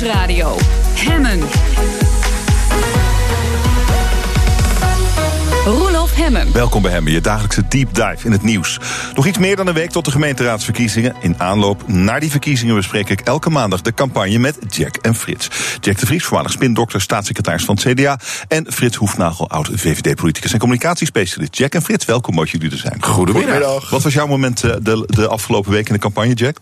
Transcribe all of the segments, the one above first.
Nieuwsradio. Hemmen. Roelof Hemmen. Welkom bij Hemmen, je dagelijkse deep dive in het nieuws. Nog iets meer dan een week tot de gemeenteraadsverkiezingen. In aanloop naar die verkiezingen bespreek ik elke maandag de campagne met Jack en Frits. Jack de Vries, voormalig spindokter, staatssecretaris van het CDA. En Frits Hoefnagel, oud VVD-politicus en communicatiespecialist. Jack en Frits, welkom mooi jullie er zijn. Goedemiddag. Wat was jouw moment eh, de, de afgelopen week in de campagne, Jack?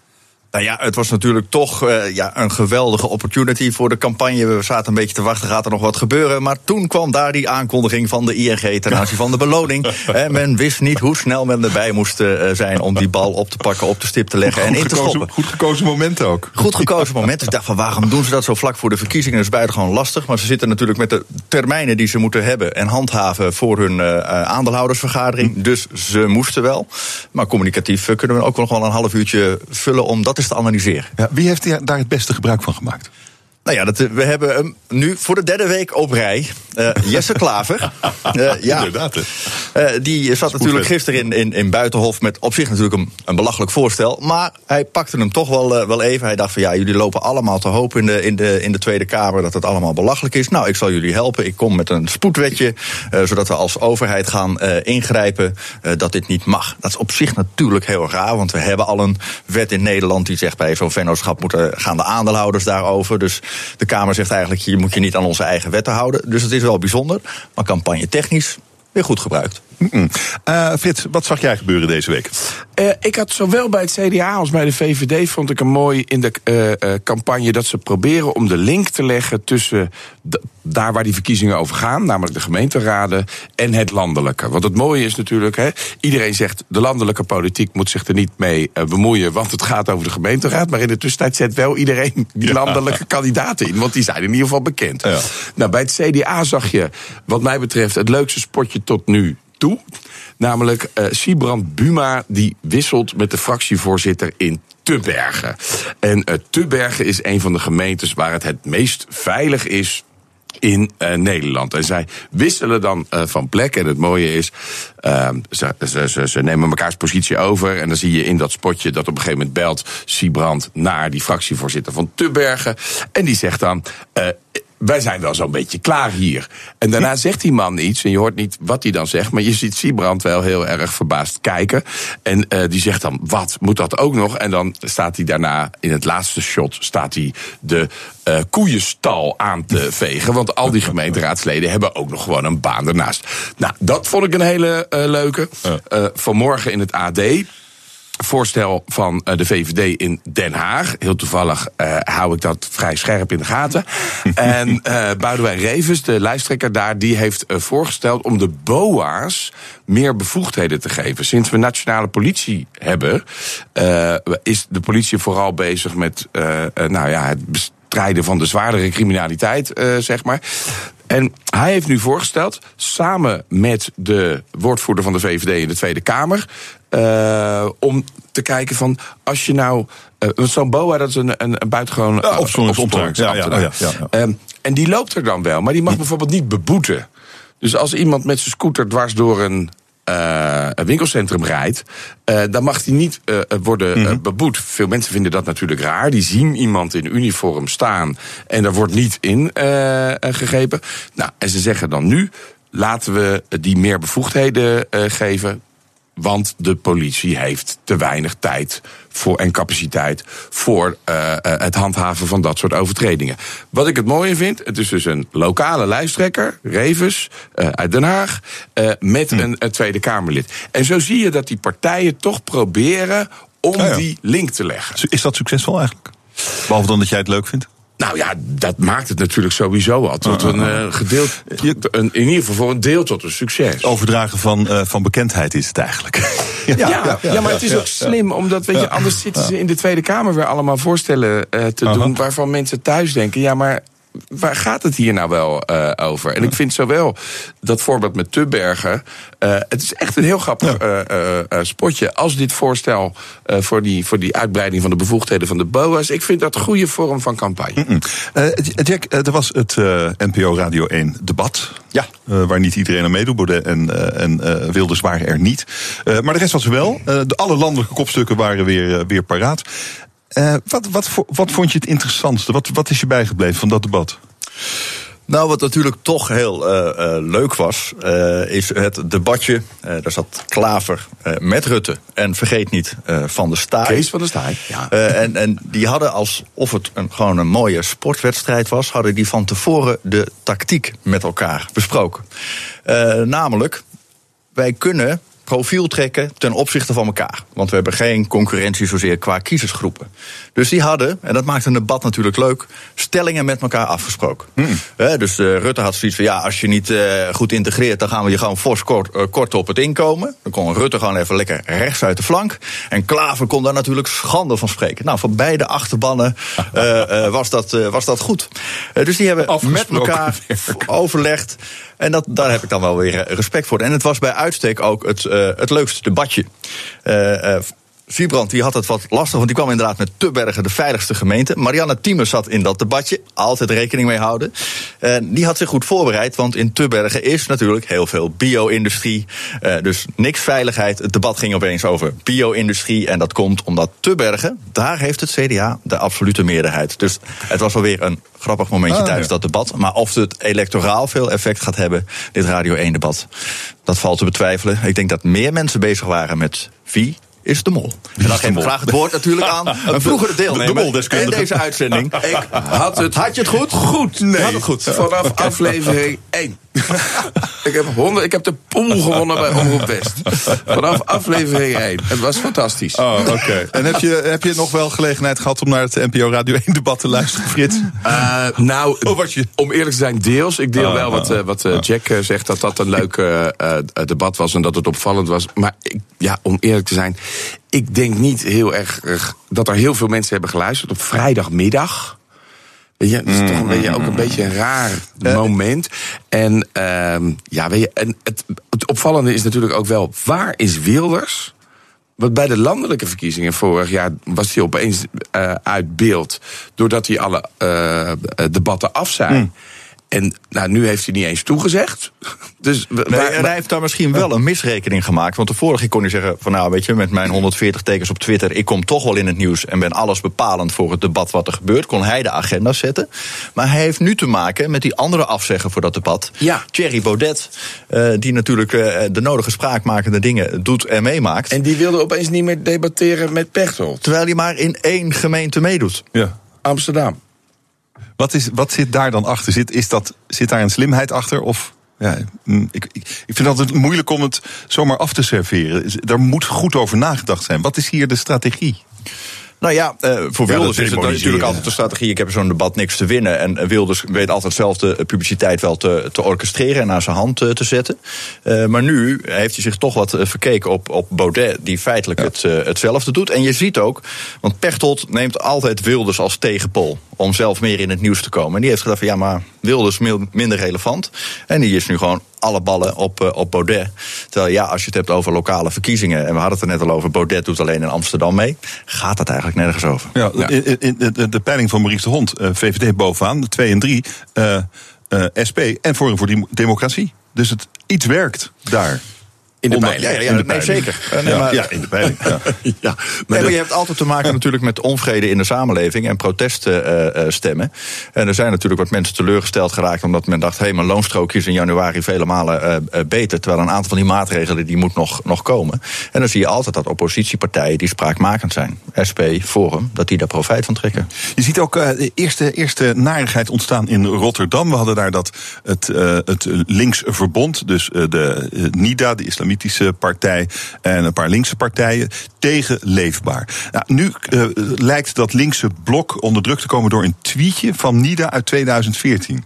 Nou ja, het was natuurlijk toch uh, ja, een geweldige opportunity voor de campagne. We zaten een beetje te wachten, gaat er nog wat gebeuren? Maar toen kwam daar die aankondiging van de ING ten aanzien van de beloning. men wist niet hoe snel men erbij moest uh, zijn om die bal op te pakken, op de stip te leggen en in te gekozen, stoppen. Goed gekozen moment ook. Goed gekozen moment. Ik dacht van waarom doen ze dat zo vlak voor de verkiezingen? Dat is buitengewoon lastig. Maar ze zitten natuurlijk met de termijnen die ze moeten hebben en handhaven voor hun uh, aandeelhoudersvergadering. Hm. Dus ze moesten wel. Maar communicatief kunnen we ook nog wel een half uurtje vullen om dat analyseren. Ja, wie heeft daar het beste gebruik van gemaakt? Nou ja, dat, we hebben hem nu voor de derde week op rij. Uh, Jesse Klaver. Uh, ja, Inderdaad. Uh, die zat natuurlijk gisteren in, in, in Buitenhof met op zich natuurlijk een, een belachelijk voorstel. Maar hij pakte hem toch wel, wel even. Hij dacht van ja, jullie lopen allemaal te hoop in de, in, de, in de Tweede Kamer dat het allemaal belachelijk is. Nou, ik zal jullie helpen. Ik kom met een spoedwetje. zodat we als overheid gaan ingrijpen dat dit niet mag. Dat is op zich natuurlijk heel raar. Want we hebben al een wet in Nederland die zegt bij zo'n vennootschap moeten gaan de aandeelhouders daarover. Dus de Kamer zegt eigenlijk, je moet je niet aan onze eigen wetten houden. Dus het is wel bijzonder, maar campagne technisch weer goed gebruikt. Mm Frits, wat zag jij gebeuren deze week? Uh, ik had zowel bij het CDA als bij de VVD vond ik een mooi in de uh, campagne dat ze proberen om de link te leggen tussen daar waar die verkiezingen over gaan, namelijk de gemeenteraden, en het landelijke. Want het mooie is natuurlijk, hè, iedereen zegt de landelijke politiek moet zich er niet mee bemoeien, want het gaat over de gemeenteraad. Maar in de tussentijd zet wel iedereen die landelijke ja. kandidaten in, want die zijn in ieder geval bekend. Ja. Nou, bij het CDA zag je, wat mij betreft, het leukste spotje tot nu toe. Namelijk uh, Sibrand Buma, die wisselt met de fractievoorzitter in Tubbergen. En uh, Tubbergen is een van de gemeentes waar het het meest veilig is in uh, Nederland. En zij wisselen dan van plek. En het mooie is, uh, ze, ze, ze, nemen mekaars positie over. En dan zie je in dat spotje dat op een gegeven moment belt Siebrand naar die fractievoorzitter van Tubbergen. En die zegt dan. Wij zijn wel zo'n beetje klaar hier. En daarna zegt die man iets, en je hoort niet wat hij dan zegt, maar je ziet Siebrand wel heel erg verbaasd kijken. En uh, die zegt dan, wat, moet dat ook nog? En dan staat hij daarna, in het laatste shot, staat hij de uh, koeienstal aan te vegen. Want al die gemeenteraadsleden hebben ook nog gewoon een baan ernaast. Nou, dat vond ik een hele uh, leuke. Vanmorgen in het AD voorstel van de VVD in Den Haag. Heel toevallig uh, hou ik dat vrij scherp in de gaten. en uh, Boudewijn Revens, de lijsttrekker daar, die heeft uh, voorgesteld om de BOA's meer bevoegdheden te geven. Sinds we nationale politie hebben, is de politie vooral bezig met nou ja, het bestrijden van de zwaardere criminaliteit, zeg maar. En hij heeft nu voorgesteld, samen met de woordvoerder van de VVD in de Tweede Kamer, uh, om te kijken van als je nou. Uh, Zo'n BOA, dat is een, een, een buitengewoon. Ja, opsporingsambtenaar. Ja, ja, ja, ja, ja. Um, en die loopt er dan wel, maar die mag bijvoorbeeld niet beboeten. Dus als iemand met zijn scooter dwars door een uh, een winkelcentrum rijdt, uh, dan mag die niet uh, worden mm -hmm. beboet. Veel mensen vinden dat natuurlijk raar. Die zien iemand in uniform staan en daar wordt niet in gegrepen. Nou, en ze zeggen dan nu. Laten we die meer bevoegdheden geven. Want de politie heeft te weinig tijd voor, en capaciteit voor uh, het handhaven van dat soort overtredingen. Wat ik het mooie vind, het is dus een lokale lijsttrekker, Revens, uh, uit Den Haag, uh, met hm. een, een, Tweede Kamerlid. En zo zie je dat die partijen toch proberen om ja, ja. die link te leggen. Is dat succesvol eigenlijk? Behalve dan dat jij het leuk vindt? Nou ja, dat maakt het natuurlijk sowieso al tot een uh. Een, in ieder geval voor een deel tot een succes. Overdragen van, uh, van bekendheid is het eigenlijk. ja, ja, ja, ja, maar het is ook slim, omdat weet je, anders zitten ze in de Tweede Kamer weer allemaal voorstellen uh, te doen. waarvan mensen thuis denken: ja, maar waar gaat het hier nou wel uh, over? En ik vind zowel dat voorbeeld met Tubbergen. Uh, het is echt een heel grappig uh, spotje. Als dit voorstel voor, die, voor die uitbreiding van de bevoegdheden van de BOA's. Ik vind dat een goede vorm van campagne. Mm -mm. Jack, er was het NPO Radio 1 debat. Ja. waar niet iedereen aan meedoet. Baudet en, en Wilders waren er niet. maar de rest was er wel. de, alle landelijke kopstukken waren weer, weer paraat. Wat, wat, wat vond je het interessantste? Wat, wat is je bijgebleven van dat debat? Nou, wat natuurlijk toch heel uh, uh, leuk was, uh, is het debatje. daar zat Klaver met Rutte. En vergeet niet Van der Staaij. Kees van der Staaij, ja. en, en die hadden, alsof het een, gewoon een mooie sportwedstrijd was... hadden die van tevoren de tactiek met elkaar besproken. namelijk, wij kunnen profiel trekken ten opzichte van elkaar. Want we hebben geen concurrentie zozeer qua kiezersgroepen. Dus die hadden, en dat maakt een debat natuurlijk leuk, stellingen met elkaar afgesproken. Hmm. dus uh, Rutte had zoiets van: ja, als je niet uh, goed integreert, dan gaan we je gewoon fors kort, uh, korten op het inkomen. Dan kon Rutte gewoon even lekker rechts uit de flank. En Klaver kon daar natuurlijk schande van spreken. Nou, van beide achterbannen was, dat, was dat goed. dus die hebben met elkaar overlegd. En dat, daar heb ik dan wel weer respect voor. En het was bij uitstek ook het, het leukste debatje. Uh, Siebrand die had het wat lastig, want die kwam inderdaad met Tubbergen, de veiligste gemeente. Marianne Thieme zat in dat debatje, altijd rekening mee houden. En die had zich goed voorbereid, want in Tubbergen is natuurlijk heel veel bio-industrie. Uh, dus niks veiligheid. Het debat ging opeens over bio-industrie. En dat komt omdat Tubbergen, daar heeft het CDA de absolute meerderheid. Dus het was alweer een grappig momentje ah, tijdens dat debat. Maar of het electoraal veel effect gaat hebben, dit Radio 1-debat, dat valt te betwijfelen. Ik denk dat meer mensen bezig waren met wie is de mol. En dan geef ik graag het woord natuurlijk aan een vroegere deelnemer de in deze uitzending. Ik had, het, had je het goed? Goed. Nee. Had het goed. Vanaf aflevering 1. ik, heb honderd, ik heb de pool gewonnen bij Omroep West. Vanaf aflevering 1. Het was fantastisch. Oh, oké. En heb je, heb je nog wel gelegenheid gehad om naar het NPO Radio 1 debat te luisteren, Frits? Uh, nou, je? om eerlijk te zijn, deels. Ik deel oh, wel wat, uh, wat uh, Jack zegt, dat dat een leuk debat was en dat het opvallend was. Maar ik, ja, om eerlijk te zijn, ik denk niet heel erg dat er heel veel mensen hebben geluisterd op vrijdagmiddag. Weet je, dat is toch een beetje, ook een beetje een raar moment. En uh, ja, weet je, en het, het opvallende is natuurlijk ook wel, waar is Wilders? Want bij de landelijke verkiezingen vorig jaar was hij opeens uh, uit beeld. Doordat hij alle uh, debatten af zijn. Mm. En nou, nu heeft hij niet eens toegezegd. Dus nee, en hij heeft daar misschien wel een misrekening gemaakt. Want de vorige kon hij zeggen: van nou, weet je, met mijn 140 tekens op Twitter, ik kom toch wel in het nieuws en ben alles bepalend voor het debat wat er gebeurt. Kon hij de agenda zetten. Maar hij heeft nu te maken met die andere afzeggen voor dat debat. Ja. Thierry Baudet, uh, die natuurlijk uh, de nodige spraakmakende dingen doet en meemaakt. En die wilde opeens niet meer debatteren met Pechtold. Terwijl hij maar in één gemeente meedoet. Ja. Amsterdam. Wat, is, wat zit daar dan achter? Zit, is dat, zit daar een slimheid achter? Of ja, mm, ik, ik, vind het altijd moeilijk om het zomaar af te serveren. Daar moet goed over nagedacht zijn. Wat is hier de strategie? Nou ja, uh, voor Wilders is het natuurlijk altijd de strategie. Ik heb zo'n debat niks te winnen. En Wilders weet altijd zelf de publiciteit wel te, te orchestreren en naar zijn hand te, te zetten. Uh, maar nu heeft hij zich toch wat eh, verkeken op, op Baudet, die feitelijk het, uh, hetzelfde doet. En je ziet ook, want Pechtold neemt altijd Wilders als tegenpol. Om zelf meer in het nieuws te komen. En die heeft gedacht van ja, maar Wilders minder relevant. En die is nu gewoon alle ballen op, uh, op Baudet. Terwijl ja, als je het hebt over lokale verkiezingen... en we hadden het er net al over, Baudet doet alleen in Amsterdam mee... gaat dat eigenlijk nergens over. Ja, In, in, de, de, peiling van Maurice de Hond, eh, VVD bovenaan, 2 en 3... Uh, SP en Forum voor Democratie. Dus het iets werkt daar. In de peiling. Ja, ja, ja nee, zeker. Nee, maar, ja, in de peiling. Ja. ja maar nee, je hebt altijd te maken natuurlijk met onvrede in de samenleving en proteststemmen. Uh, en er zijn natuurlijk wat mensen teleurgesteld geraakt omdat men dacht: hé, hey, mijn loonstrookje is in januari vele malen uh, beter. Terwijl een aantal van die maatregelen die moet nog, nog komen. En dan zie je altijd dat oppositiepartijen die spraakmakend zijn, SP, Forum, dat die daar profijt van trekken. Je ziet ook de eerste, eerste narigheid ontstaan in Rotterdam. We hadden daar dat het, het links verbond, dus de NIDA, de islamitische partij en een paar linkse partijen tegen leefbaar. Nou, nu uh, lijkt dat linkse blok onder druk te komen door een tweetje van NIDA uit 2014. Uh,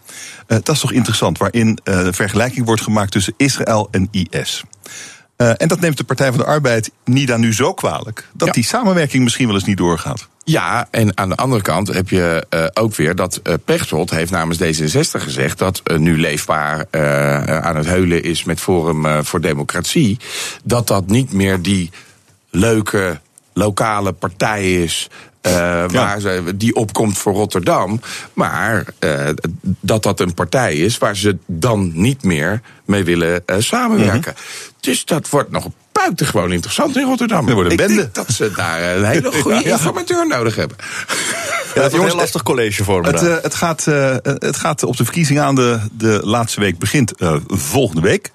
eh, dat is toch interessant, waarin uh, de vergelijking wordt gemaakt tussen Israël en IS. Uh, en dat neemt de Partij van de Arbeid NIDA nu zo kwalijk dat ja. die samenwerking misschien wel eens niet doorgaat. Ja, en aan de andere kant heb je uh, ook weer dat uh, Pechtold heeft namens D66 gezegd dat uh, nu leefbaar aan het heulen is met Forum voor Democratie. Dat dat niet meer die leuke lokale partij is. Ja. waar ze, die opkomt voor Rotterdam. Maar dat dat een partij is waar ze dan niet meer mee willen samenwerken. -hmm. Dus dat wordt nog buitengewoon interessant in Rotterdam. Er wordt een Ik bende. denk dat ze daar een hele goede informateur nodig hebben. Ja, dat is een heel lastig college voor me. Het, eh, het, gaat, eh, het gaat op de verkiezingen aan. De, de laatste week begint eh, volgende week.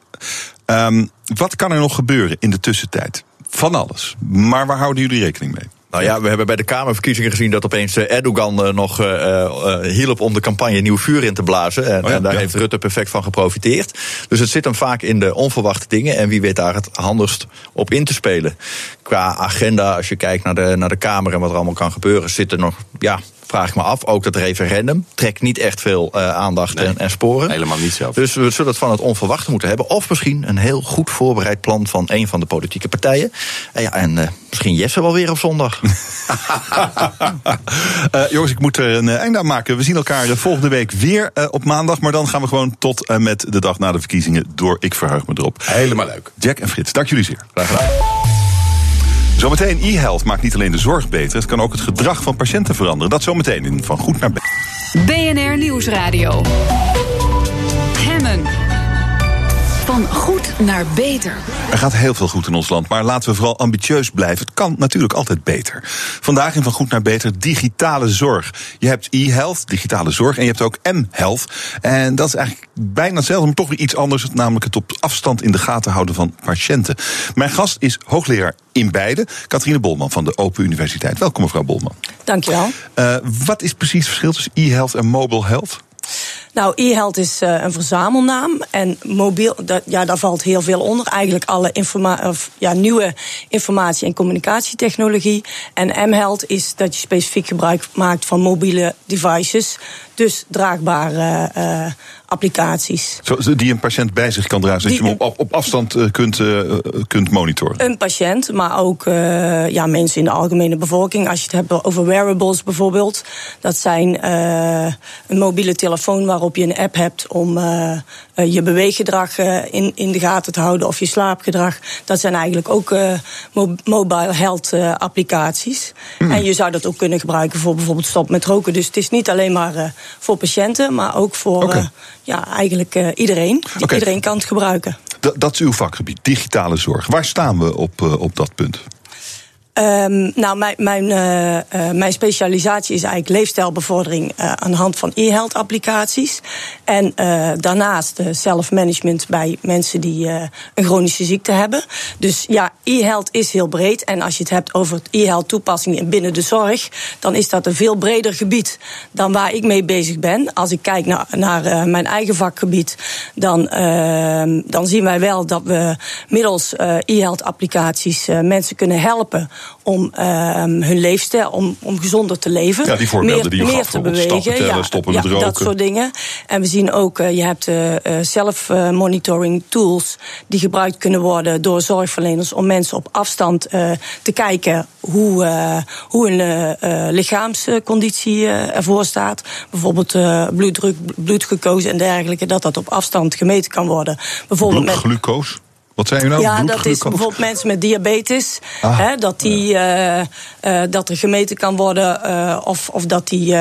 Ehm, wat kan er nog gebeuren in de tussentijd? Van alles. Maar waar houden jullie rekening mee? Nou ja, we hebben bij de Kamerverkiezingen gezien dat opeens eh, Erdogan eh, nog eh, hielp om de campagne nieuw vuur in te blazen. En, Oh ja, en daar ja. heeft Rutte perfect van geprofiteerd. Dus het zit hem vaak in de onverwachte dingen. En wie weet daar het handigst op in te spelen. Qua agenda, als je kijkt naar de, naar de Kamer en wat er allemaal kan gebeuren, zit er nog, ja, vraag ik me af. Ook dat referendum trekt niet echt veel eh, aandacht en, en sporen. Helemaal niet zelf. Dus we zullen het van het onverwachte moeten hebben. Of misschien een heel goed voorbereid plan van een van de politieke partijen. En, ja, en eh, misschien Jesse wel weer op zondag. Eh, jongens, ik moet er een einde aan maken. We zien elkaar eh, volgende week weer eh, op maandag. Maar dan gaan we gewoon tot en met de dag na de verkiezingen door. Ik verheug me erop. Helemaal leuk. Jack en Frits, dank jullie zeer. Graag gedaan. Zometeen e-health maakt niet alleen de zorg beter. Het kan ook het gedrag van patiënten veranderen. Dat zometeen in Van Goed naar Beter. BNR Nieuwsradio. Hemmen. Van goed naar beter. Er gaat heel veel goed in ons land, maar laten we vooral ambitieus blijven. Het kan natuurlijk altijd beter. Vandaag in Van Goed naar Beter digitale zorg. Je hebt e-health, digitale zorg, en je hebt ook m-health. En dat is eigenlijk bijna hetzelfde, maar toch weer iets anders. Namelijk het op afstand in de gaten houden van patiënten. Mijn gast is hoogleraar in beide, Catharine Bolman van de Open Universiteit. Welkom mevrouw Bolman. Dankjewel. Uh, wat is precies het verschil tussen e-health en mobile health? Nou, e-health is uh, een verzamelnaam. En mobiel, dat, ja, daar valt heel veel onder. Eigenlijk alle of, ja, nieuwe informatie- en communicatietechnologie. En m-health is dat je specifiek gebruik maakt van mobiele devices. Dus draagbare uh, applicaties. Zo, die een patiënt bij zich kan dragen, zodat je hem op, op afstand uh, kunt, uh, kunt monitoren? Een patiënt, maar ook ja, mensen in de algemene bevolking. Als je het hebt over wearables bijvoorbeeld. Dat zijn een mobiele telefoon waarop je een app hebt om je beweeggedrag in, in de gaten te houden of je slaapgedrag. Dat zijn eigenlijk ook mobile health applicaties. Hmm. En je zou dat ook kunnen gebruiken voor bijvoorbeeld stop met roken. Dus het is niet alleen maar voor patiënten, maar ook voor okay. uh, ja, eigenlijk uh, iedereen. Okay. Iedereen kan het gebruiken. D dat is uw vakgebied, digitale zorg. Waar staan we op, uh, op dat punt? Um, nou, mijn, mijn, uh, uh, mijn specialisatie is eigenlijk leefstijlbevordering uh, aan de hand van e-health applicaties. En daarnaast self-management bij mensen die een chronische ziekte hebben. Dus ja, e-health is heel breed. En als je het hebt over e-health toepassingen binnen de zorg, dan is dat een veel breder gebied dan waar ik mee bezig ben. Als ik kijk naar, naar mijn eigen vakgebied, dan, ehm, dan zien wij wel dat we middels e-health applicaties mensen kunnen helpen om uh, hun leefstijl, om, om gezonder te leven. Ja, die voorbeelden meer, die je meer te bewegen. Tellen, ja, stoppen ja, met roken. dat soort dingen. En we zien ook, uh, je hebt uh, self-monitoring tools die gebruikt kunnen worden door zorgverleners om mensen op afstand te kijken hoe, hoe hun lichaamsconditie ervoor staat. Bijvoorbeeld bloeddruk, bloedglucose en dergelijke, dat dat op afstand gemeten kan worden. Bijvoorbeeld Bloedglucose? Wat zijn u nou? Ja, dat is bijvoorbeeld mensen met diabetes. Ah, hè, dat, die, ja. uh, uh, dat er gemeten kan worden uh, of, of dat die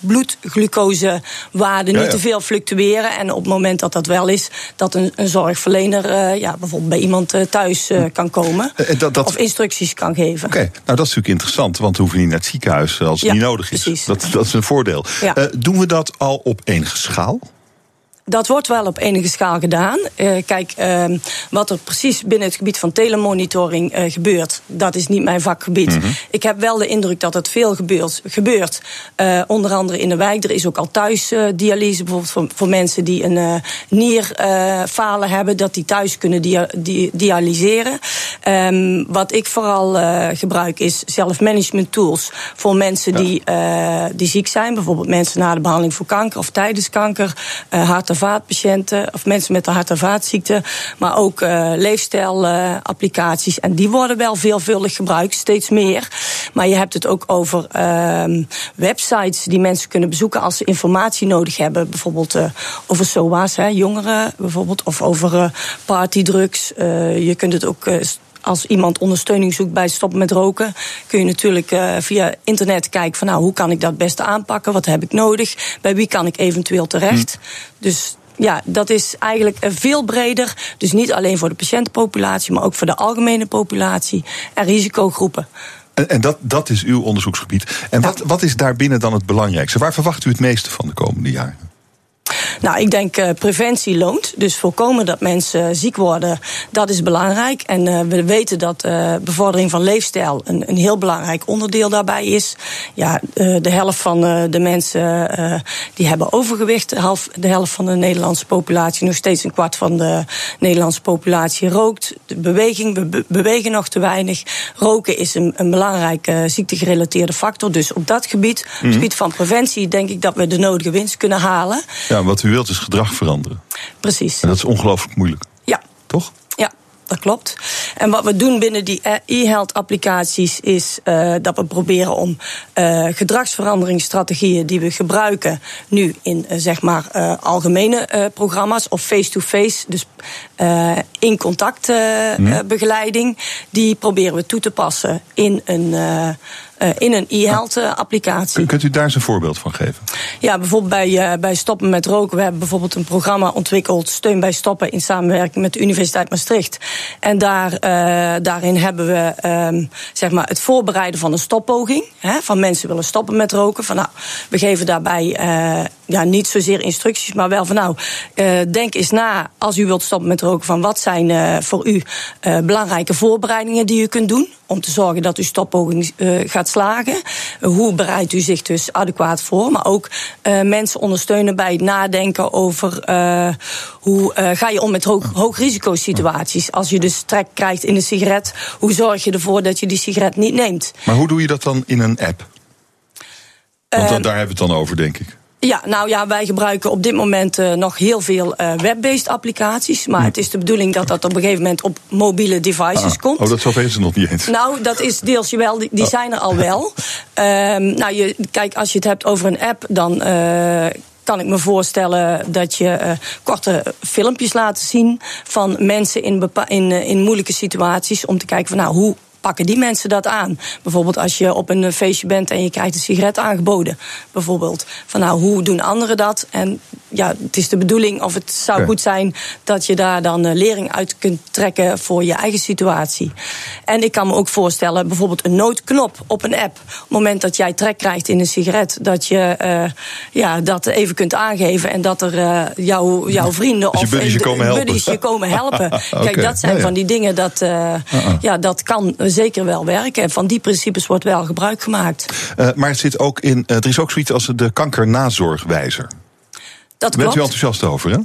bloedglucosewaarden ja, niet te veel fluctueren. En op het moment dat dat wel is, dat een, een zorgverlener ja, bijvoorbeeld bij iemand thuis kan komen. Dat, dat... Of instructies kan geven. Oké, okay. nou dat is natuurlijk interessant, want we hoeven niet naar het ziekenhuis als het niet nodig is. Precies. Dat, dat is een voordeel. doen we dat al op enige schaal? Dat wordt wel op enige schaal gedaan. Uh, kijk, uh, wat er precies binnen het gebied van telemonitoring uh, gebeurt, dat is niet mijn vakgebied. Mm -hmm. Ik heb wel de indruk dat het veel gebeurt. gebeurt. onder andere in de wijk. Er is ook al thuis dialyse, bijvoorbeeld voor, voor, mensen die een nierfalen hebben, dat die thuis kunnen dia di dialyseren. Um, wat ik vooral gebruik is zelfmanagement tools voor mensen ja. die, die ziek zijn. Bijvoorbeeld mensen na de behandeling voor kanker of tijdens kanker, hart en vaatpatiënten of mensen met een hart- en vaatziekte, maar ook uh, leefstijlapplicaties. En die worden wel veelvuldig gebruikt, steeds meer. Maar je hebt het ook over uh, websites die mensen kunnen bezoeken als ze informatie nodig hebben. Bijvoorbeeld uh, over SOA's, hè, jongeren bijvoorbeeld, of over uh, partydrugs. je kunt het ook als iemand ondersteuning zoekt bij stoppen met roken, kun je natuurlijk uh, via internet kijken van nou, hoe kan ik dat beste aanpakken? Wat heb ik nodig? Bij wie kan ik eventueel terecht? Hm. Dus ja, dat is eigenlijk veel breder. Dus niet alleen voor de patiëntenpopulatie, maar ook voor de algemene populatie en risicogroepen. En, en dat, dat is uw onderzoeksgebied. En wat, wat is daarbinnen dan het belangrijkste? Waar verwacht u het meeste van de komende jaren? Nou, ik denk uh, preventie loont. Dus voorkomen dat mensen ziek worden, dat is belangrijk. En uh, we weten dat uh, bevordering van leefstijl een, een, heel belangrijk onderdeel daarbij is. Ja, de helft van de mensen die hebben overgewicht. De helft, de helft van de Nederlandse populatie, nog steeds een kwart van de Nederlandse populatie rookt. De beweging, we be bewegen nog te weinig. Roken is een, een belangrijke ziektegerelateerde factor. Dus op dat gebied, op het mhm. gebied van preventie, denk ik dat we de nodige winst kunnen halen. Ja, wat u wilt is gedrag veranderen. Precies. En dat is ongelooflijk moeilijk. Ja. Toch? Ja, dat klopt. En wat we doen binnen die e-health applicaties is uh, dat we proberen om uh, gedragsveranderingsstrategieën die we gebruiken nu in uh, zeg maar algemene programma's of face-to-face, -face, dus in contact mhm. begeleiding, die proberen we toe te passen in een eh, in een e-health eh, applicatie. Kunt u daar eens een voorbeeld van geven? Ja, bijvoorbeeld bij, uh, bij Stoppen met Roken. We hebben bijvoorbeeld een programma ontwikkeld, Steun bij Stoppen, in samenwerking met de Universiteit Maastricht. En daar, uh, daarin hebben we um, zeg maar het voorbereiden van een stoppoging. Hè, van mensen willen stoppen met roken. Van nou, we geven daarbij ja, niet zozeer instructies, maar wel van nou, denk eens na als u wilt stoppen met roken. Van wat zijn voor u belangrijke voorbereidingen die u kunt doen om te zorgen dat uw stoppoging gaat hoe bereidt u zich dus adequaat voor? Maar ook uh, mensen ondersteunen bij het nadenken over uh, hoe ga je om met hoog, hoogrisicosituaties. Als je dus trek krijgt in een sigaret, hoe zorg je ervoor dat je die sigaret niet neemt? Maar hoe doe je dat dan in een app? Want daar hebben we het dan over, denk ik. Ja, nou ja, wij gebruiken op dit moment uh, nog heel veel uh, web-based applicaties. Maar het is de bedoeling dat dat op een gegeven moment op mobiele devices ah, komt. Oh, dat zover is er nog niet eens. Nou, dat is deels wel, die, die oh. zijn er al wel. Um, nou, je, kijk, als je het hebt over een app, dan. Uh, kan ik me voorstellen dat je uh, korte filmpjes laat zien van mensen in, in, in moeilijke situaties. Om te kijken van nou, hoe pakken die mensen dat aan? Bijvoorbeeld als je op een feestje bent en je krijgt een sigaret aangeboden. Bijvoorbeeld. Van nou, hoe doen anderen dat? En ja, het is de bedoeling, of het zou goed zijn dat je daar dan uh, lering uit kunt trekken voor je eigen situatie. En ik kan me ook voorstellen, bijvoorbeeld een noodknop op een app. Op het moment dat jij trek krijgt in een sigaret, dat je uh, ja, dat even kunt aangeven en dat er uh, jou, jouw vrienden of buddies je komen helpen. Buddies je komen helpen. Kijk, dat zijn van die dingen dat, uh, ja, dat kan zeker wel werken. En van die principes wordt wel gebruik gemaakt. maar het zit ook in, er is ook zoiets als de kankernazorgwijzer. Dat Bent u enthousiast over, hè?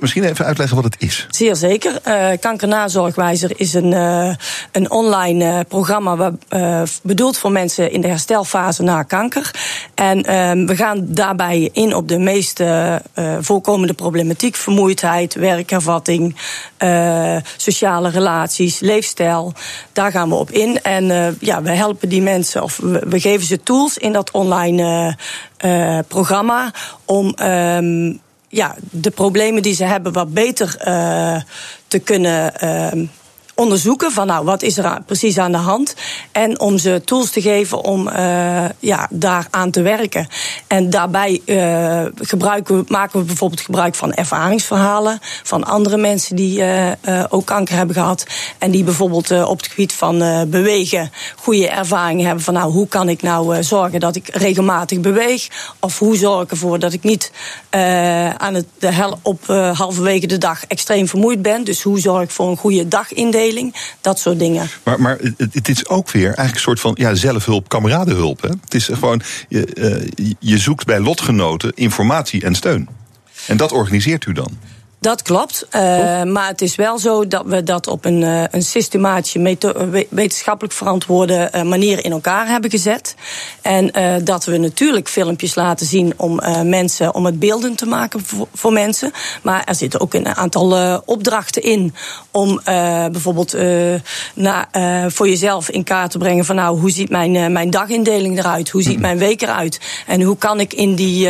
Misschien even uitleggen wat het is. Zeer zeker. Uh, Kankernazorgwijzer is een, uh, een online uh, programma bedoeld voor mensen in de herstelfase na kanker. En ehm, we gaan daarbij in op de meest voorkomende problematiek: vermoeidheid, werkervatting, sociale relaties, leefstijl. Daar gaan we op in. En ja, we helpen die mensen, of we, geven ze tools in dat online programma om. Um, ja, de problemen die ze hebben wat beter uh, te kunnen uh, onderzoeken van nou, wat is er precies aan de hand. En om ze tools te geven om uh, ja, daaraan te werken. En daarbij uh, gebruiken, maken we bijvoorbeeld gebruik van ervaringsverhalen van andere mensen die uh, ook kanker hebben gehad. En die bijvoorbeeld op het gebied van bewegen goede ervaringen hebben van nou, hoe kan ik nou zorgen dat ik regelmatig beweeg? Of hoe zorg ik ervoor dat ik niet aan het, de hel, op halverwege de dag extreem vermoeid ben? Dus hoe zorg ik voor een goede dagindeling? Dat soort dingen. Maar, maar het, is ook weer eigenlijk een soort van ja, zelfhulp, kameradenhulp. Hè? Het is gewoon, je, uh, je zoekt bij lotgenoten informatie en steun. En dat organiseert u dan? Dat klopt. Uh, maar het is wel zo dat we dat op een, uh, een systematische, wetenschappelijk verantwoorde uh, manier in elkaar hebben gezet. En dat we natuurlijk filmpjes laten zien om mensen, om het beeldend te maken voor, voor, mensen. Maar er zitten ook een aantal opdrachten in om bijvoorbeeld na, voor jezelf in kaart te brengen van nou, hoe ziet mijn, mijn dagindeling eruit? Hoe ziet mhm. mijn week eruit? En hoe kan ik in die,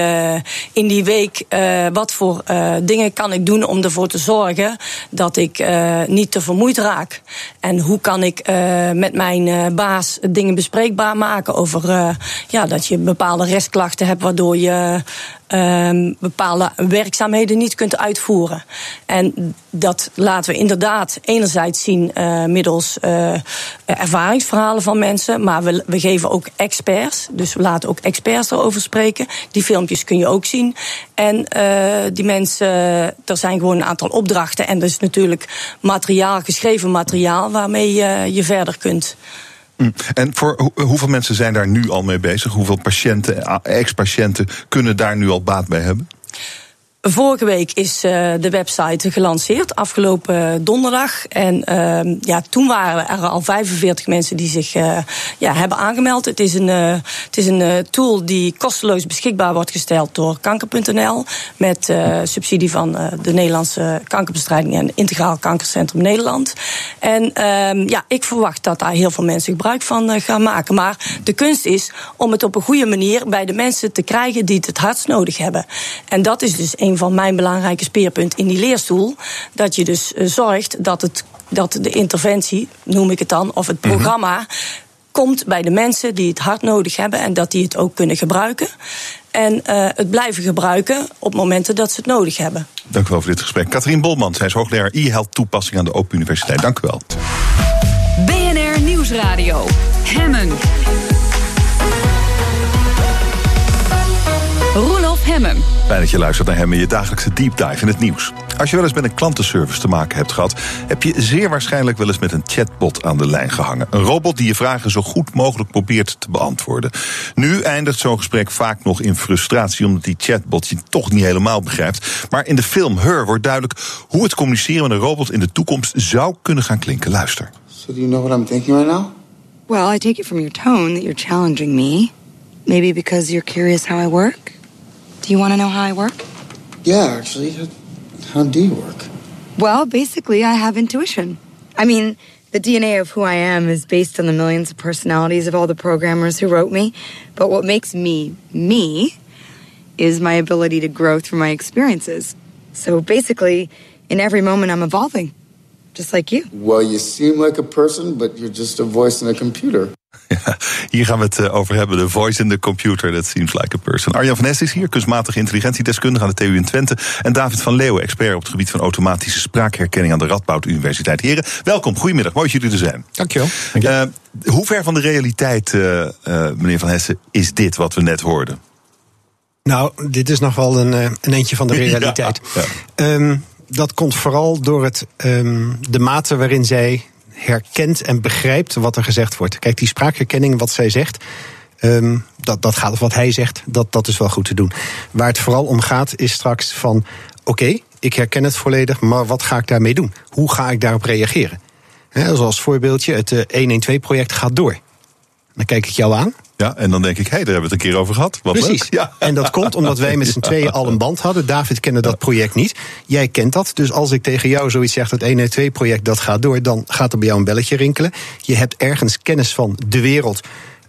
in die week, wat voor dingen kan ik doen? Om ervoor te zorgen dat ik uh, niet te vermoeid raak. En hoe kan ik uh, met mijn uh, baas dingen bespreekbaar maken over ja, dat je bepaalde restklachten hebt waardoor je ehm, bepaalde werkzaamheden niet kunt uitvoeren. En dat laten we inderdaad enerzijds zien uh, middels uh, ervaringsverhalen van mensen, maar we, we geven ook experts. Dus we laten ook experts erover spreken. Die filmpjes kun je ook zien. En die mensen, er zijn gewoon een aantal opdrachten. En er is natuurlijk materiaal, geschreven materiaal, waarmee je, je verder kunt. Mm. En voor hoeveel mensen zijn daar nu al mee bezig? Hoeveel patiënten, ex-patiënten kunnen daar nu al baat bij hebben? Vorige week is uh, de website gelanceerd, afgelopen donderdag. En uh, ja, toen waren er al 45 mensen die zich uh, ja, hebben aangemeld. Het is een, uh, het is een tool die kosteloos beschikbaar wordt gesteld door kanker.nl. Met subsidie van de Nederlandse kankerbestrijding en Integraal Kankercentrum Nederland. En ehm, ja, ik verwacht dat daar heel veel mensen gebruik van gaan maken. Maar de kunst is om het op een goede manier bij de mensen te krijgen die het het hardst nodig hebben. En dat is dus een van mijn belangrijke speerpunt in die leerstoel. Dat je dus eh, zorgt dat, het, dat de interventie, noem ik het dan, of het mhm. programma. komt bij de mensen die het hard nodig hebben en dat die het ook kunnen gebruiken. En uh, het blijven gebruiken op momenten dat ze het nodig hebben. Dank u wel voor dit gesprek. Katrien Bolman, zij is hoogleraar e-health toepassing aan de Open Universiteit. Dank u wel. BNR Nieuwsradio. Hemmen. Hemmen. Fijn dat je luistert naar Hemmen, je dagelijkse deep dive in het nieuws. Als je wel eens met een klantenservice te maken hebt gehad, heb je zeer waarschijnlijk wel eens met een chatbot aan de lijn gehangen. Een robot die je vragen zo goed mogelijk probeert te beantwoorden. Nu eindigt zo'n gesprek vaak nog in frustratie, omdat die chatbot je toch niet helemaal begrijpt. Maar in de film Her wordt duidelijk hoe het communiceren met een robot in de toekomst zou kunnen gaan klinken. Luister. So do you know what I'm thinking right now? Well, I take it from your tone that you're challenging me. Maybe because you're curious how I work. Do you want to know how I work? Yeah, actually. How do you work? Well, basically, I have intuition. I mean, the DNA of who I am is based on the millions of personalities of all the programmers who wrote me. But what makes me me is my ability to grow through my experiences. So basically, in every moment, I'm evolving, just like you. Well, you seem like a person, but you're just a voice in a computer. Ja, hier gaan we het eh, over hebben. De voice in the computer, that seems like a person. Arjan van Est is hier, kunstmatige intelligentiedeskundige aan de TU in Twente. En David van Leeuwen, expert op het gebied van automatische spraakherkenning aan de Radboud Universiteit. Heren, welkom, goedemiddag, mooi dat jullie er zijn. Dankjewel. Uh, hoe ver van de realiteit, uh, meneer Van Hessen, is dit wat we net hoorden? Nou, dit is nog wel een, een eentje van de realiteit. Ja, ja. Um, dat komt vooral door het, um, de mate waarin zij herkent en begrijpt wat er gezegd wordt. Kijk, die spraakherkenning, wat zij zegt. Um, dat, dat gaat, of wat hij zegt, dat, dat is wel goed te doen. Waar het vooral om gaat, is straks van: oké, ik herken het volledig, maar wat ga ik daarmee doen? Hoe ga ik daarop reageren? He, zoals voorbeeldje, het 112-project eh, gaat door. Dan kijk ik jou aan. Ja, en dan denk ik, hé, hey, daar hebben we het een keer over gehad. Wat Precies. Leuk. Ja. En dat komt omdat wij met z'n tweeën al een band hadden. David kende dat project niet. Jij kent dat. Dus als ik tegen jou zoiets zeg, dat 112-project dat gaat door, dan gaat er bij jou een belletje rinkelen. Je hebt ergens kennis van de wereld.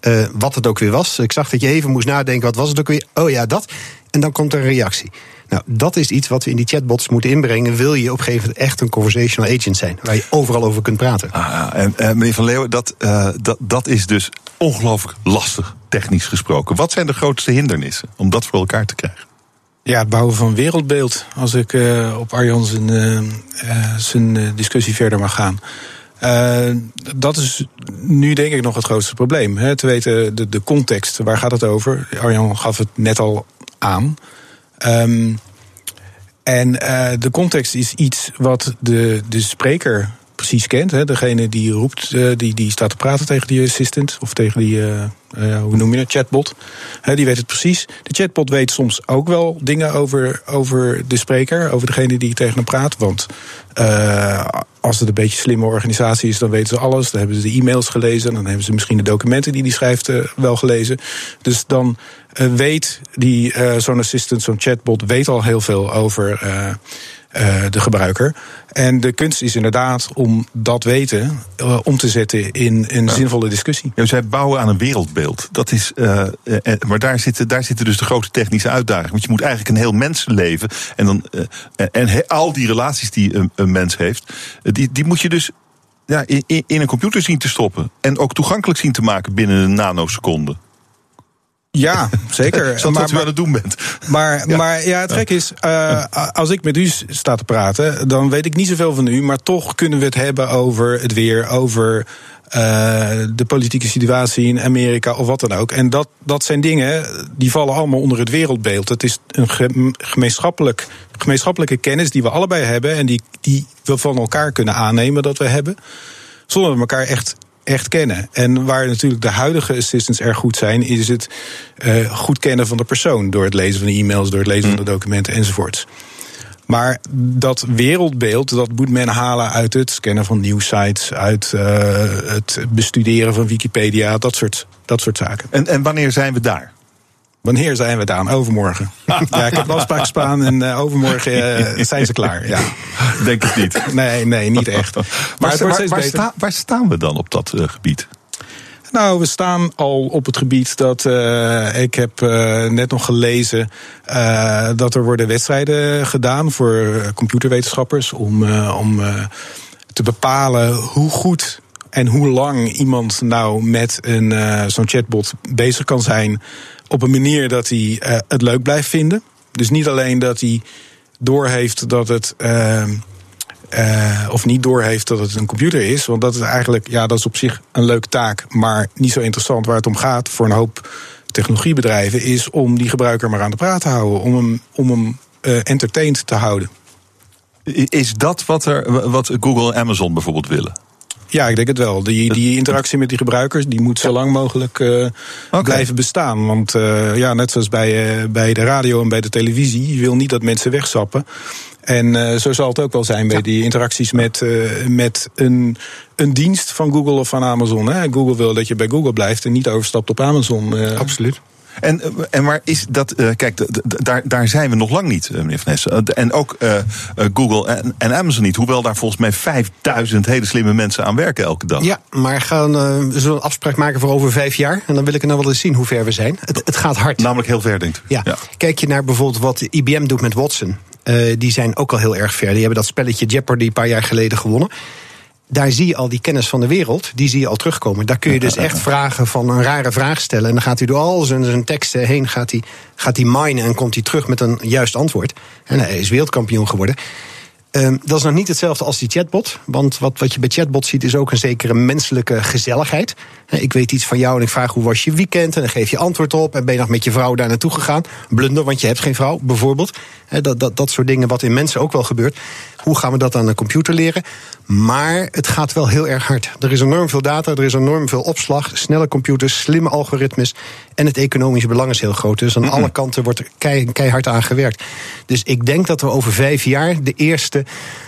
Uh, wat het ook weer was. Ik zag dat je even moest nadenken, wat was het ook weer? Oh ja, dat. En dan komt er een reactie. Nou, dat is iets wat we in die chatbots moeten inbrengen. Wil je op een gegeven moment echt een conversational agent zijn, waar je overal over kunt praten. Ah, en uh, meneer Van Leeuwen, dat, uh, dat, dat is dus ongelooflijk lastig, technisch gesproken. Wat zijn de grootste hindernissen om dat voor elkaar te krijgen? Ja, het bouwen van wereldbeeld. Als ik uh, op Arjan zijn, zijn discussie verder mag gaan. Uh, dat is nu denk ik nog het grootste probleem. Hè, te weten de, de context, waar gaat het over? Arjan gaf het net al aan. Um, en uh, de context is iets wat de, de spreker precies kent. Hè? Degene die roept, uh, die, die staat te praten tegen die assistant of tegen die, uh, uh, hoe noem je dat, chatbot. Hè, die weet het precies. De chatbot weet soms ook wel dingen over, over de spreker, over degene die tegen hem praat. Want als het een beetje slimme organisatie is, dan weten ze alles. Dan hebben ze de e-mails gelezen, dan hebben ze misschien de documenten die die schrijft wel gelezen. Dus dan weet die zo'n assistant, zo'n chatbot, weet al heel veel over uh, de gebruiker. En de kunst is inderdaad om dat weten uh, om te zetten in een ja. zinvolle discussie. Ja, zij bouwen aan een wereldbeeld. Dat is, uh, maar daar zitten, daar zitten dus de grote technische uitdagingen. Want je moet eigenlijk een heel mensenleven. En, dan, en he, al die relaties die een, een mens heeft, die, die moet je dus ja, in, in een computer zien te stoppen. En ook toegankelijk zien te maken binnen een nanoseconde. Ja, zeker. Is dat maar, u aan het doen bent? Maar ja, maar, ja het gek is, uh, als ik met u sta te praten, dan weet ik niet zoveel van u, maar toch kunnen we het hebben over het weer, over uh, de politieke situatie in Amerika of wat dan ook. En dat, dat zijn dingen die vallen allemaal onder het wereldbeeld. Het is een gemeenschappelijk, gemeenschappelijke kennis die we allebei hebben en die, die we van elkaar kunnen aannemen dat we hebben. Zonder we elkaar echt echt kennen. En waar natuurlijk de huidige assistants erg goed zijn, is het uh, goed kennen van de persoon. Door het lezen van de e-mails, door het lezen van de documenten enzovoorts. Maar dat wereldbeeld, dat moet men halen uit het scannen van nieuwsites, uit uh, het bestuderen van Wikipedia, dat soort, dat soort zaken. En, en wanneer zijn we daar? Wanneer zijn we daar? Overmorgen. ja, ik heb afspraak spaan en uh, overmorgen uh, zijn ze klaar. Ja. Denk het niet. Nee, nee, niet echt. Maar waar, waar, waar, sta, waar staan we dan op dat uh, gebied? Nou, we staan al op het gebied dat uh, ik heb uh, net nog gelezen uh, dat er worden wedstrijden gedaan voor computerwetenschappers om, om te bepalen hoe goed en hoe lang iemand nou met een zo'n chatbot bezig kan zijn op een manier dat hij het leuk blijft vinden. Dus niet alleen dat hij doorheeft dat het uh, of niet doorheeft dat het een computer is. Want dat is eigenlijk, ja, dat is op zich een leuke taak, maar niet zo interessant. Waar het om gaat voor een hoop technologiebedrijven is om die gebruiker maar aan de praat te houden, om hem, om hem uh, entertained te houden. Is dat wat, er, wat Google en Amazon bijvoorbeeld willen? Ja, ik denk het wel. Die, die interactie met die gebruikers die moet zo lang mogelijk uh, okay. blijven bestaan. Want uh, ja, net zoals bij, uh, bij de radio en bij de televisie, je wil niet dat mensen wegzappen. En zo zal het ook wel zijn bij ja. die interacties met, met een, een dienst van Google of van Amazon. Hè. Google wil dat je bij Google blijft en niet overstapt op Amazon. Absoluut. En, en maar is dat, uh, kijk, daar, daar zijn we nog lang niet, meneer Van. En ook uh, Google en, en, Amazon niet. Hoewel daar volgens mij 5000 hele slimme mensen aan werken elke dag. Ja, maar gaan, uh, we zullen een afspraak maken voor over vijf jaar. En dan wil ik er nou wel eens zien hoe ver we zijn. Het, het gaat hard. Namelijk heel ver, denkt u. Ja. ja. Kijk je naar bijvoorbeeld wat IBM doet met Watson. Die zijn ook al heel erg ver. Die hebben dat spelletje Jeopardy een paar jaar geleden gewonnen. Daar zie je al die kennis van de wereld, die zie je al terugkomen. Daar kun je dus echt vragen van een rare vraag stellen. En dan gaat hij door al zijn, zijn teksten heen, gaat hij, gaat hij minen en komt hij terug met een juist antwoord. En hij is wereldkampioen geworden. Um, dat is nog niet hetzelfde als die chatbot. Want wat, wat je bij chatbot ziet is ook een zekere menselijke gezelligheid. Ik weet iets van jou en ik vraag hoe was je weekend. En dan geef je antwoord op. En ben je nog met je vrouw daar naartoe gegaan? Blunder, want je hebt geen vrouw, bijvoorbeeld. Dat, dat, dat soort dingen wat in mensen ook wel gebeurt. Hoe gaan we dat aan de computer leren? Maar het gaat wel heel erg hard. Er is enorm veel data, er is enorm veel opslag. Snelle computers, slimme algoritmes. En het economische belang is heel groot. Dus aan mm -hmm. alle kanten wordt er kei, keihard aan gewerkt. Dus ik denk dat we over vijf jaar de eerste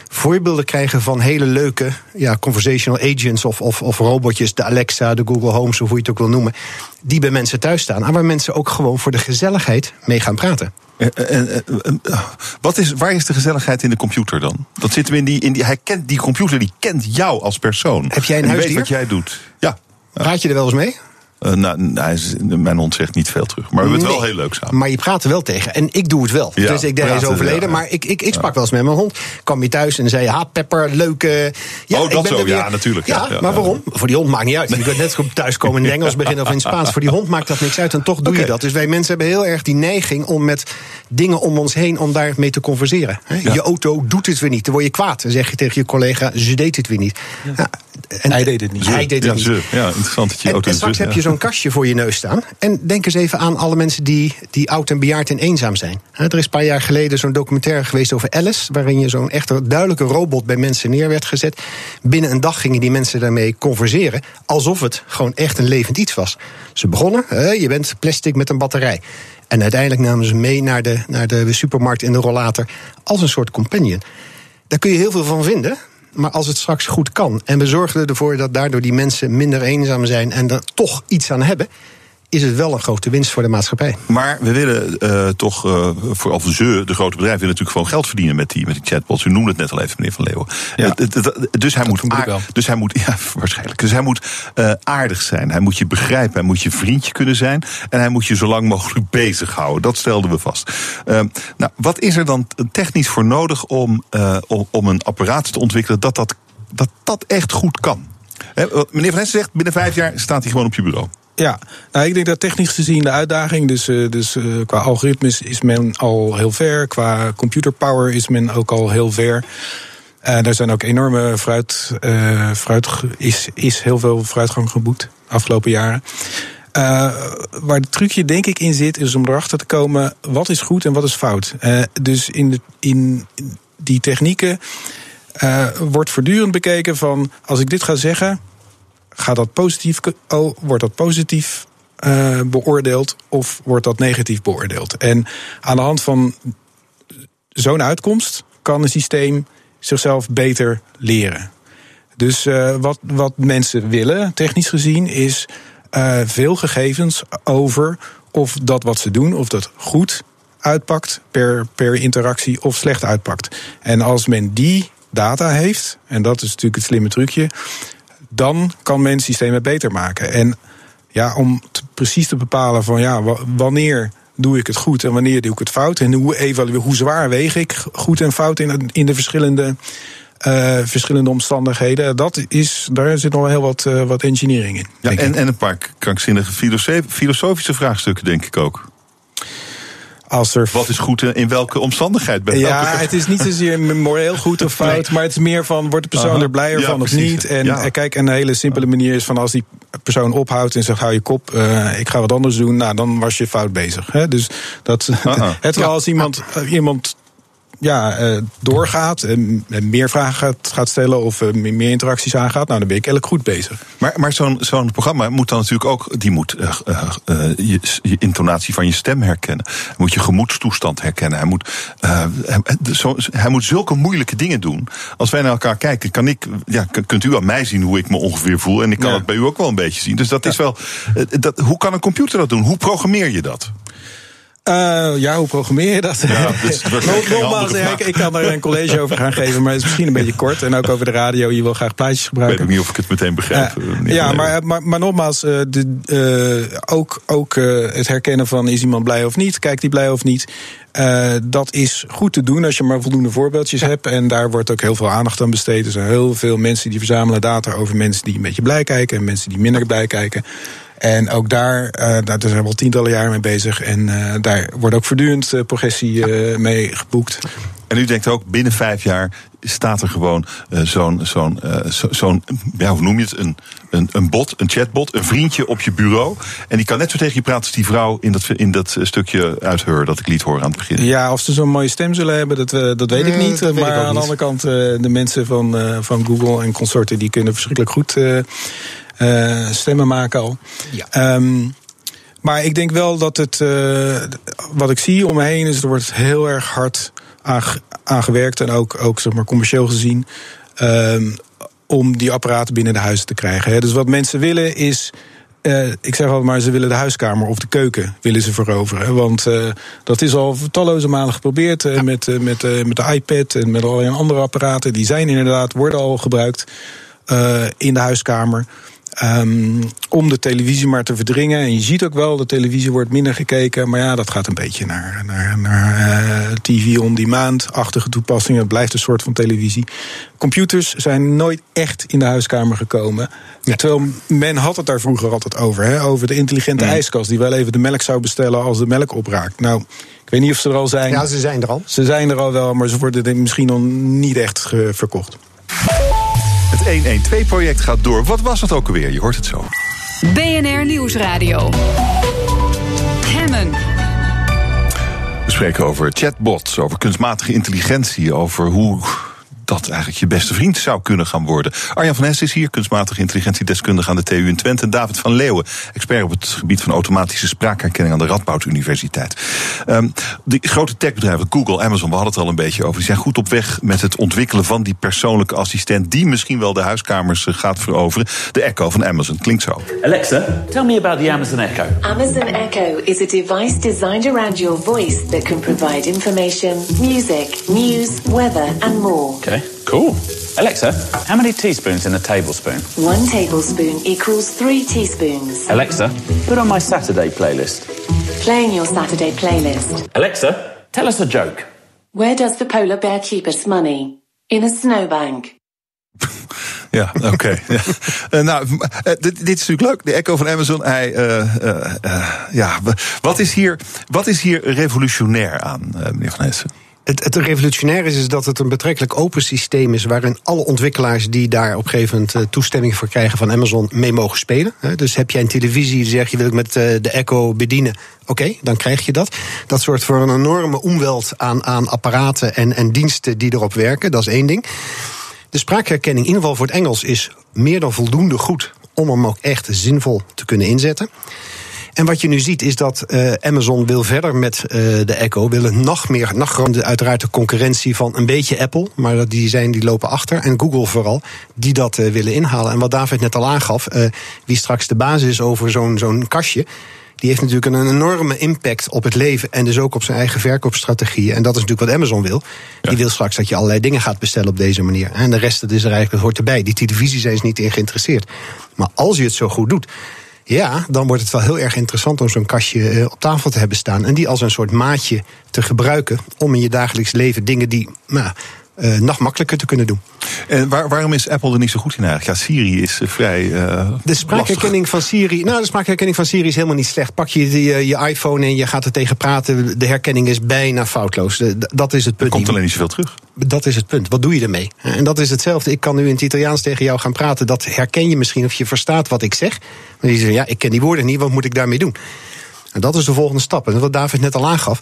voorbeelden krijgen van hele leuke ja, conversational agents of, of, of robotjes, de Alexa, de Google Homes, of hoe je het ook wil noemen, die bij mensen thuis staan. En waar mensen ook gewoon voor de gezelligheid mee gaan praten. En, wat is, waar is de gezelligheid in de computer dan? Dat zit hem in die, in die. Hij kent die computer, die kent jou als persoon. Heb jij een en huisdier? weet wat jij doet. Ja. Praat je er wel eens mee? Uh, nou, mijn hond zegt niet veel terug. Maar we hebben het nee, wel heel leuk samen. Maar je praat er wel tegen. En ik doe het wel. Ja, dus ik denk, hij is overleden. Ja, ja. Maar ik, ik, ik sprak wel eens met mijn hond. Kwam je thuis en zei: Ha, Pepper, leuke. Ja, oh, dat zo. Weer... Ja, natuurlijk. Ja, maar waarom? Voor die hond maakt niet uit. Je kunt net thuis komen in het Engels beginnen of in het Spaans. Voor die hond maakt dat niks uit. En toch doe okay. je dat. Dus wij mensen hebben heel erg die neiging om met dingen om ons heen. om daarmee te converseren. Je auto doet het weer niet. Dan word je kwaad. Dan zeg je tegen je collega: Ze deed het weer niet. En, hij deed het niet. Hij deed het niet. Ze. Ja, interessant dat je en, auto en straks heb je zo'n kastje voor je neus staan. En denk eens even aan alle mensen die, die oud en bejaard en eenzaam zijn. Er is een paar jaar geleden zo'n documentaire geweest over Alice... waarin je zo'n echte duidelijke robot bij mensen neer werd gezet. Binnen een dag gingen die mensen daarmee converseren... alsof het gewoon echt een levend iets was. Ze begonnen, je bent plastic met een batterij. En uiteindelijk namen ze mee naar de, naar de supermarkt in de rollator... als een soort companion. Daar kun je heel veel van vinden, maar als het straks goed kan en we zorgen ervoor dat daardoor die mensen minder eenzaam zijn en er toch iets aan hebben, is het wel een grote winst voor de maatschappij. Maar we willen uh, toch, uh, voor of ze, de grote bedrijven, willen natuurlijk gewoon geld verdienen met die, met die chatbots. U noemde het net al even, meneer Van Leeuwen. Ja. dus, hij moet aard, dus hij moet, ja, waarschijnlijk. Dus hij moet uh, aardig zijn. Hij moet je begrijpen. Hij moet je vriendje kunnen zijn. En hij moet je zo lang mogelijk bezighouden. Dat stelden we vast. nou, wat is er dan technisch voor nodig om, om, om een apparaat te ontwikkelen dat dat, dat, dat echt goed kan? He, meneer Van Hessen zegt, binnen vijf jaar staat hij gewoon op je bureau. Ja, nou, ik denk dat technisch gezien de uitdaging, dus, dus qua algoritmes is men al heel ver. Qua computer power is men ook al heel ver. Uh, daar zijn ook enorme fruit, fruit is, is heel veel vooruitgang geboekt de afgelopen jaren. Waar het trucje denk ik in zit, is om erachter te komen wat is goed en wat is fout. dus in, de, in die technieken wordt voortdurend bekeken van als ik dit ga zeggen, gaat dat positief, oh, wordt dat positief beoordeeld of wordt dat negatief beoordeeld? En aan de hand van zo'n uitkomst kan een systeem zichzelf beter leren. Dus uh, wat, wat mensen willen, technisch gezien, is uh, veel gegevens over of dat wat ze doen, of dat goed uitpakt per, per interactie of slecht uitpakt. En als men die data heeft, en dat is natuurlijk het slimme trucje, dan kan men systemen beter maken. En ja, om precies te bepalen van ja, wanneer doe ik het goed en wanneer doe ik het fout? En hoe, evalueer, hoe zwaar weeg ik goed en fout in, in de verschillende, uh, verschillende omstandigheden? Dat is, daar zit nog wel heel wat, uh, wat engineering in. Ja, en, en een paar krankzinnige filosofische vraagstukken, denk ik ook. Als er... Wat is goed in welke omstandigheid? Bij ja, het is niet zozeer moreel goed of fout, maar het is meer van wordt de persoon er blijer van of niet? En ja. kijk, een hele simpele manier is van als die persoon ophoudt en zegt hou je kop, uh, ik ga wat anders doen, nou dan was je fout bezig. Hè? Dus dat, het als iemand, iemand ja, uh, doorgaat en meer vragen gaat, gaat stellen of uh, meer interacties aangaat, nou dan ben ik eigenlijk goed bezig. Maar, maar zo'n zo'n programma moet dan natuurlijk ook, die moet uh, je, je, intonatie van je stem herkennen. Hij moet je gemoedstoestand herkennen. Hij moet, hij, zo, hij moet zulke moeilijke dingen doen. Als wij naar elkaar kijken, kan ik, ja, kunt u aan mij zien hoe ik me ongeveer voel. En ik kan ja. het bij u ook wel een beetje zien. Dus dat ja. is wel, dat, hoe kan een computer dat doen? Hoe programmeer je dat? Uh, ja, hoe programmeer je dat? Ja, dus Nogmaals, ik, ik, kan er een college over gaan geven, maar het is misschien een beetje kort. En ook over de radio, je wil graag plaatjes gebruiken. Ik weet niet of ik het meteen begrijp. Uh, ja, maar, maar, maar, nogmaals, uh, de, ook, ook het herkennen van is iemand blij of niet, kijkt hij blij of niet. dat is goed te doen als je maar voldoende voorbeeldjes ja. hebt. En daar wordt ook heel veel aandacht aan besteed. Er zijn heel veel mensen die verzamelen data over mensen die een beetje blij kijken en mensen die minder blij kijken. En ook daar, uh, daar zijn we al tientallen jaren mee bezig. En uh, daar wordt ook voortdurend uh, progressie uh, mee geboekt. En u denkt ook, binnen vijf jaar staat er gewoon uh, zo'n, zo'n, uh, zo'n ja, hoe noem je het? Een, een, een bot, een chatbot, een vriendje op je bureau. En die kan net zo tegen je praten als die vrouw in dat, in dat stukje uit Her dat ik liet horen aan het begin. Ja, of ze zo'n mooie stem zullen hebben, dat, uh, dat weet ik niet. maar ik aan de andere kant, de mensen van, van Google en consorten, die kunnen verschrikkelijk goed uh, stemmen maken al. Ja. Um, maar ik denk wel dat het, uh, wat ik zie om me heen, is er wordt heel erg hard aan, gewerkt. En ook, ook zeg maar, commercieel gezien. Um, om die apparaten binnen de huizen te krijgen. Hè. Dus wat mensen willen is. Uh, ik zeg altijd maar, ze willen de huiskamer of de keuken willen ze veroveren. Want uh, dat is al talloze malen geprobeerd uh, ja. met, met, met de iPad en met allerlei andere apparaten. Die zijn inderdaad, worden al gebruikt in de huiskamer. Um, om de televisie maar te verdringen. En je ziet ook wel, de televisie wordt minder gekeken. Maar ja, dat gaat een beetje naar, naar, naar uh, TV on demand-achtige toepassingen. Het blijft een soort van televisie. Computers zijn nooit echt in de huiskamer gekomen. Ja. Terwijl men had het daar vroeger altijd over. Hè? Over de intelligente mm. ijskast die wel even de melk zou bestellen als de melk opraakt. Nou, ik weet niet of ze er al zijn. Ja, ze zijn er al. Ze zijn er al wel, maar ze worden misschien nog niet echt verkocht. Het 112-project gaat door. Wat was het ook alweer? Je hoort het zo. BNR Nieuwsradio. Hemmen. We spreken over chatbots, over kunstmatige intelligentie, over hoe dat eigenlijk je beste vriend zou kunnen gaan worden. Arjan van Hest is hier, kunstmatige intelligentiedeskundige aan de TU in Twente. David van Leeuwen, expert op het gebied van automatische spraakherkenning aan de Radboud Universiteit. Um, die grote techbedrijven, Google, Amazon, we hadden het al een beetje over, die zijn goed op weg met het ontwikkelen van die persoonlijke assistent die misschien wel de huiskamers eh, gaat veroveren. De Echo van Amazon klinkt zo. Alexa, tell me about the Amazon Echo. Amazon Echo is a device designed around your voice that can provide information, music, news, weather and more. Okay. Cool. Alexa, how many teaspoons in a tablespoon? One tablespoon equals three teaspoons. Alexa, put on my Saturday playlist. Playing your Saturday playlist. Alexa, tell us a joke. Where does the polar bear keep its money? In a snowbank. Ja, oké. ja. Uh, nou, dit, dit, is natuurlijk leuk. De Echo van Amazon. Hij, ja, wat is, hier, wat is hier revolutionair aan, meneer Van Hessen? Het, revolutionair is, is dat het een betrekkelijk open systeem is. waarin alle ontwikkelaars die daar op een gegeven uh, toestemming voor krijgen van Amazon mee mogen spelen. Dus heb jij een televisie die zegt je wil ik met uh, de Echo bedienen. Oké, dan krijg je dat. Dat zorgt voor een enorme omweld aan, aan apparaten en, en diensten die erop werken. Dat is één ding. De spraakherkenning, in ieder geval voor het Engels, is meer dan voldoende goed om hem ook echt zinvol te kunnen inzetten. En wat je nu ziet is dat uh, Amazon wil verder met uh, de Echo, willen nog meer, nog groter, uiteraard de concurrentie van een beetje Apple, maar die zijn die lopen achter en Google vooral, die dat uh, willen inhalen. En wat David net al aangaf, wie straks de basis is over zo'n zo'n kastje. Die heeft natuurlijk een enorme impact op het leven en dus ook op zijn eigen verkoopstrategieën. En dat is natuurlijk wat Amazon wil. Die wil straks dat je allerlei dingen gaat bestellen op deze manier. En de rest, dat is er eigenlijk, dat hoort erbij. Die televisie zijn ze niet in geïnteresseerd. Maar als je het zo goed doet, ja, dan wordt het wel heel erg interessant om zo'n kastje eh, op tafel te hebben staan. En die als een soort maatje te gebruiken om in je dagelijks leven dingen die nou, uh, nog makkelijker te kunnen doen. En waar, waarom is Apple er niet zo goed in eigenlijk? Ja, Siri is uh, vrij. Uh, de spraakherkenning van Siri. Nou, de spraakherkenning van Siri is helemaal niet slecht. Pak je die, je iPhone en je gaat er tegen praten. De herkenning is bijna foutloos. De, dat is het punt. Er komt alleen niet zoveel terug. Dat is het punt. Wat doe je ermee? En dat is hetzelfde. Ik kan nu in het Italiaans tegen jou gaan praten. Dat herken je misschien of je verstaat wat ik zeg. Maar je zegt, ja, ik ken die woorden niet. Wat moet ik daarmee doen? En dat is de volgende stap. En wat David net al aangaf,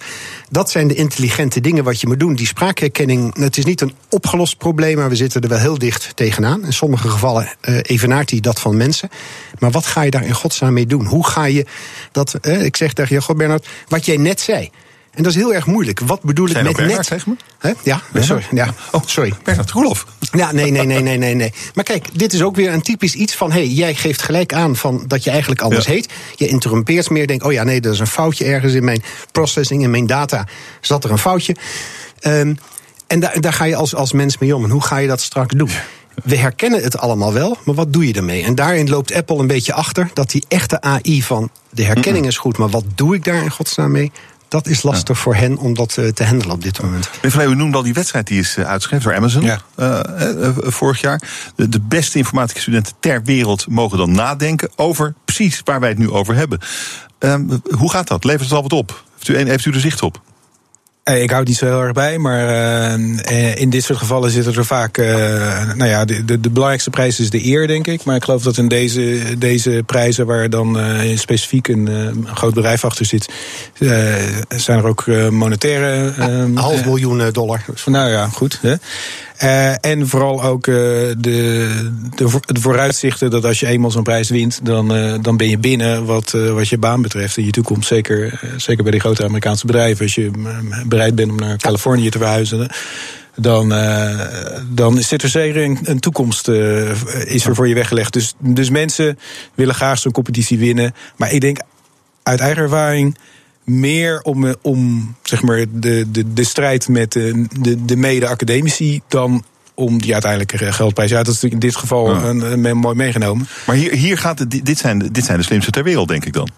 dat zijn de intelligente dingen wat je moet doen. Die spraakherkenning, het is niet een opgelost probleem, maar we zitten er wel heel dicht tegenaan. In sommige gevallen uh, evenaart hij dat van mensen. Maar wat ga je daar in godsnaam mee doen? Hoe ga je dat, uh, ik zeg tegen je, God Bernard, wat jij net zei. En dat is heel erg moeilijk. Wat bedoel Zijn ik met net? Zeg? He? Ja, sorry. Ja. Oh, sorry. Bernard Roelof. Ja, nee, nee, nee, nee, nee, nee. Maar kijk, dit is ook weer een typisch iets van... hé, hey, jij geeft gelijk aan van dat je eigenlijk anders Ja. heet. Je interrumpeert meer, denkt... oh ja, nee, er is een foutje ergens in mijn processing, in mijn data. Zat er een foutje. Ehm, en daar, daar ga je als, als mens mee om. En hoe ga je dat straks doen? We herkennen het allemaal wel, maar wat doe je ermee? En daarin loopt Apple een beetje achter dat die echte AI van de herkenning is goed, maar wat doe ik daar in godsnaam mee? Dat is lastig voor hen om dat eh, te handelen op dit moment. Meneer u noemde al die wedstrijd die is eh, uitgeschreven door Amazon Ja. eh, vorig jaar. De, de beste informatica studenten ter wereld mogen dan nadenken over precies waar wij het nu over hebben. Ehm, hoe gaat dat? Levert het al wat op? Heeft u, een- heeft u er zicht op? Eh, Ik hou het niet zo heel erg bij, maar eh, eh, in dit soort gevallen zitten er vaak. nou ja, de, de, de belangrijkste prijs is de eer, denk ik. Maar ik geloof dat in deze, deze prijzen, waar dan specifiek een, een groot bedrijf achter zit, zijn er ook monetaire. Een half miljoen dollar. nou ja, goed. Hè? Eh, en vooral ook eh, de, de, vo- de vooruitzichten dat als je eenmaal zo'n prijs wint, dan, eh, dan ben je binnen wat, wat je baan betreft in je toekomst. Zeker, zeker bij die grote Amerikaanse bedrijven. Als je bereid bent om naar Californië te verhuizen. Dan, eh, dan zit er zeker een, toekomst is er voor je weggelegd. Dus, dus mensen willen graag zo'n competitie winnen. Maar ik denk uit eigen ervaring meer om, eh, om zeg maar, de, de, de strijd met de, de, de mede-academici dan om die uiteindelijke geldprijs. Ja, dat is natuurlijk in dit geval Ja. een, een, mooi meegenomen. Maar hier, hier gaat het, dit, zijn, de- dit zijn de slimste ter wereld, denk ik dan.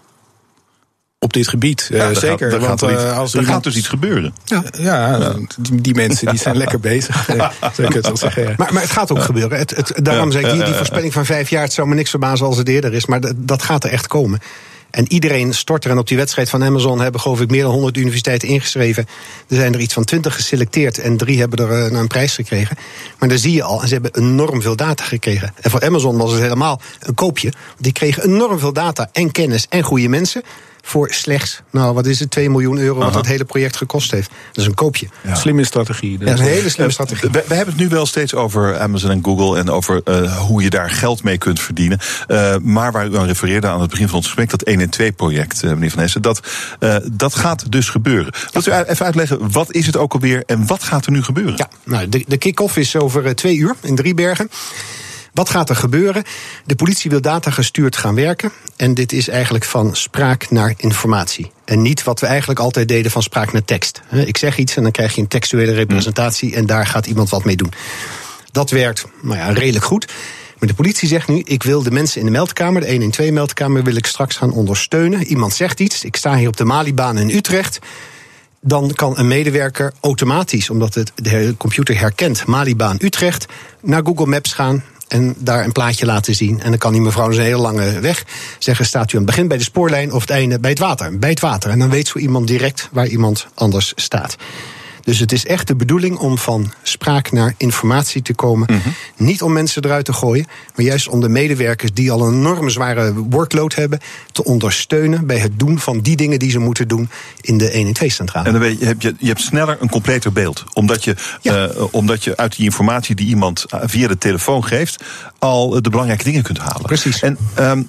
Op dit gebied, eh, Ja, zeker. Gaat, daar want gaat, er iets- eh, als er iemand- gaat dus iets gebeuren. Ja, ja, Die, die mensen die zijn lekker bezig. Het wel zeggen. ja. Maar, maar het gaat ook gebeuren. Het, het, daarom Ja, zeg ik, die, die voorspelling van vijf jaar... het zou me niks verbazen als het eerder is, maar dat, dat gaat er echt komen. En iedereen stort er. En op die wedstrijd van Amazon hebben geloof ik meer dan 100 universiteiten ingeschreven. Er zijn er iets van 20 geselecteerd en drie hebben er eh, een prijs gekregen. Maar daar zie je al, en ze hebben enorm veel data gekregen. En voor Amazon was het helemaal een koopje. Die kregen enorm veel data en kennis en goede mensen. Voor slechts, nou wat is het, 2 miljoen euro wat Aha. het hele project gekost heeft. Dat is een koopje. Ja. Slimme strategie. Ja, dat is een hele slimme Eh, strategie. We, we hebben het nu wel steeds over Amazon en Google en over eh, hoe je daar geld mee kunt verdienen. Eh, maar waar u aan refereerde aan het begin van ons gesprek, dat 1 en 2 project, eh, meneer Van Essen, dat, eh, dat gaat dus gebeuren. Wilt u even uitleggen, wat is het ook alweer en wat gaat er nu gebeuren? Ja, nou, de, de kick-off is over twee uur in Driebergen. Wat gaat er gebeuren? De politie wil data gestuurd gaan werken. En dit is eigenlijk van spraak naar informatie. En niet wat we eigenlijk altijd deden van spraak naar tekst. Ik zeg iets en dan krijg je een textuele representatie... en daar gaat iemand wat mee doen. Dat werkt nou ja, redelijk goed. Maar de politie zegt nu, ik wil de mensen in de meldkamer... de 112-meldkamer wil ik straks gaan ondersteunen. Iemand zegt iets, ik sta hier op de Malibaan in Utrecht dan kan een medewerker automatisch, omdat het de computer herkent Malibaan Utrecht, naar Google Maps gaan en daar een plaatje laten zien. En dan kan die mevrouw een hele lange weg zeggen: staat u aan het begin bij de spoorlijn of het einde bij het water? Bij het water. En dan weet zo iemand direct waar iemand anders staat. Dus het is echt de bedoeling om van spraak naar informatie te komen. Mhm. Niet om mensen eruit te gooien, maar juist om de medewerkers die al een enorm zware workload hebben, te ondersteunen bij het doen van die dingen die ze moeten doen in de 112-centrale. En dan weet je, heb je, je hebt sneller een completer beeld. Omdat je, eh, omdat je uit die informatie die iemand eh, via de telefoon geeft, al de belangrijke dingen kunt halen. Precies. En ehm,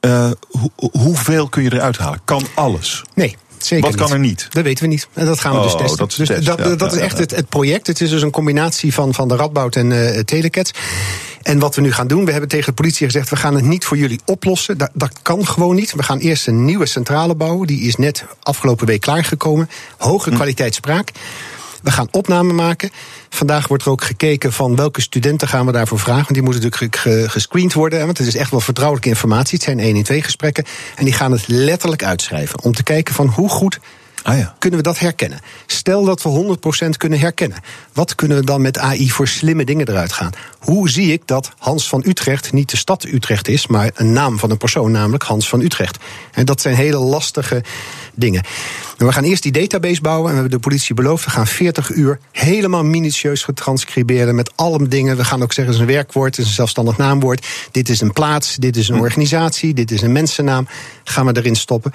eh, hoe- hoeveel kun je eruit halen? Kan alles? Nee. Zeker Wat kan er niet? Dat weten we niet. En dat gaan we dus Oh, testen. dat is dus test, dat, ja, dat is echt ja. Het, het project. Het is dus een combinatie van, van de Radboud en Telecat. En wat we nu gaan doen, we hebben tegen de politie gezegd... we gaan het niet voor jullie oplossen. Dat, dat kan gewoon niet. We gaan eerst een nieuwe centrale bouwen. Die is net afgelopen week klaargekomen. Hoge Hm. kwaliteit spraak. We gaan opname maken. Vandaag wordt er ook gekeken van welke studenten gaan we daarvoor vragen. Want die moeten natuurlijk ge- ge- gescreend worden. Want het is echt wel vertrouwelijke informatie. Het zijn 1 en 2 gesprekken. En die gaan het letterlijk uitschrijven. Om te kijken van hoe goed Ah ja. kunnen we dat herkennen. Stel dat we 100% kunnen herkennen. Wat kunnen we dan met AI voor slimme dingen eruit gaan? Hoe zie ik dat Hans van Utrecht niet de stad Utrecht is, maar een naam van een persoon, namelijk Hans van Utrecht? En dat zijn hele lastige dingen. En we gaan eerst die database bouwen en we hebben de politie beloofd. We gaan 40 uur helemaal minutieus getranscriberen met alle dingen. We gaan ook zeggen, het is een werkwoord, het is een zelfstandig naamwoord. Dit is een plaats, dit is een organisatie, dit is een mensennaam. Gaan we erin stoppen.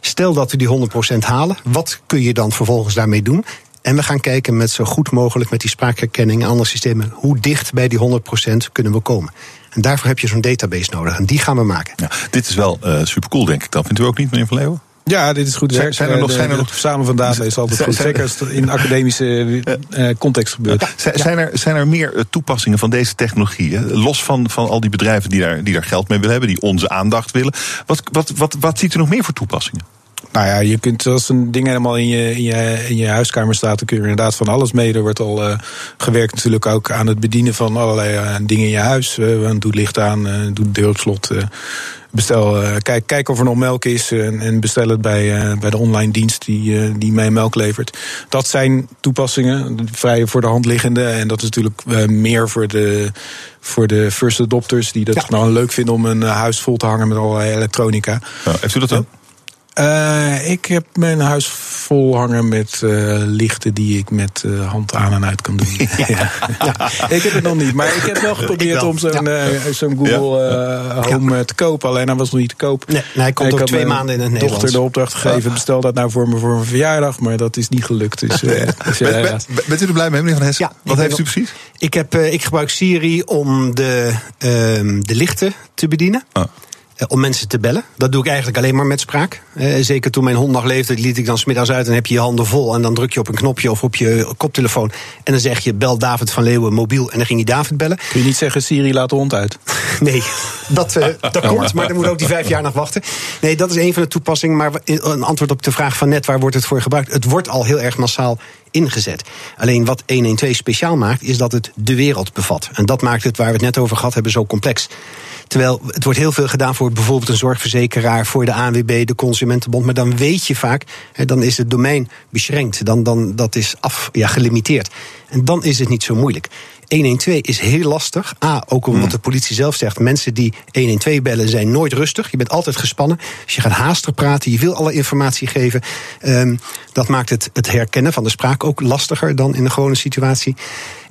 Stel dat we die 100% halen, wat kun je dan vervolgens daarmee doen? En we gaan kijken met zo goed mogelijk met die spraakherkenning en andere systemen, hoe dicht bij die 100% kunnen we komen. En daarvoor heb je zo'n database nodig en die gaan we maken. Ja, dit is wel eh supercool, denk ik dan. Vindt u ook niet, meneer Van Leeuwen? Ja, dit is goed. Zijn- zijn er nog- zijn er nog- verzamelen van data is altijd goed. Zeker als het in academische eh, context gebeurt. Zijn, er, zijn er meer eh, toepassingen van deze technologie? hè? Los van, van al die bedrijven die daar, die daar geld mee willen hebben, die onze aandacht willen. Wat, wat, wat, wat ziet u nog meer voor toepassingen? Nou ja, je kunt als een ding helemaal in je, in je, in je huiskamer staat, dan kun je er inderdaad van alles mee. Er wordt al eh, gewerkt natuurlijk ook aan het bedienen van allerlei eh, dingen in je huis. Eh, doe het licht aan, doe de deur op slot. eh, bestel, eh, kijk, kijk of er nog melk is en, en bestel het bij, eh, bij de online dienst die, die mij melk levert. Dat zijn toepassingen, vrij voor de hand liggende. En dat is natuurlijk eh, meer voor de, voor de first adopters die dat nou leuk vinden om een huis vol te hangen met allerlei elektronica. heeft u dat dan? Eh, ik heb mijn huis vol hangen met eh, lichten die ik met eh, hand aan en uit kan doen. Ja. Ik heb het nog niet, maar ik heb wel geprobeerd Ik om zo'n Ja. zo'n Google eh, Home te kopen. Alleen hij was nog niet te koop. Nee, nee, hij komt Ik ook had twee maanden in het dochter Nederlands. de opdracht gegeven, bestel dat nou voor me voor mijn verjaardag. Maar dat is niet gelukt. Dus, eh, dus ja, Ben- ja. ben- bent u er blij mee, meneer Van Hessen? Ja, Wat ik heeft u precies? Ik, heb, eh, ik gebruik Siri om de, ehm, de lichten te bedienen. Ah. Eh, Om mensen te bellen. Dat doe ik eigenlijk alleen maar met spraak. Eh, zeker toen mijn hond nog leefde, liet ik dan smiddags uit en heb je je handen vol. En dan druk je op een knopje of op je koptelefoon. En dan zeg je: bel David van Leeuwen mobiel. En dan ging hij David bellen. Kun je niet zeggen, Siri laat de hond uit? Nee, dat, eh, dat komt, maar dan moet ook die vijf jaar nog wachten. Nee, dat is een van de toepassingen. Maar een antwoord op de vraag van net, waar wordt het voor gebruikt? Het wordt al heel erg massaal ingezet. Alleen wat 112 speciaal maakt, is dat het de wereld bevat. En dat maakt het, waar we het net over gehad hebben, zo complex. Terwijl het wordt heel veel gedaan voor bijvoorbeeld een zorgverzekeraar, voor de ANWB, de Consumentenbond. Maar dan weet je vaak, hè, dan is het domein beschrenkt. Dan, dan, dat is af, ja, gelimiteerd. En dan is het niet zo moeilijk. 112 is heel lastig. A, ook omdat de politie zelf zegt... mensen die 112 bellen zijn nooit rustig. Je bent altijd gespannen. Dus je gaat haastig praten, je wil alle informatie geven. Ehm, dat maakt het, het herkennen van de spraak ook lastiger dan in een gewone situatie.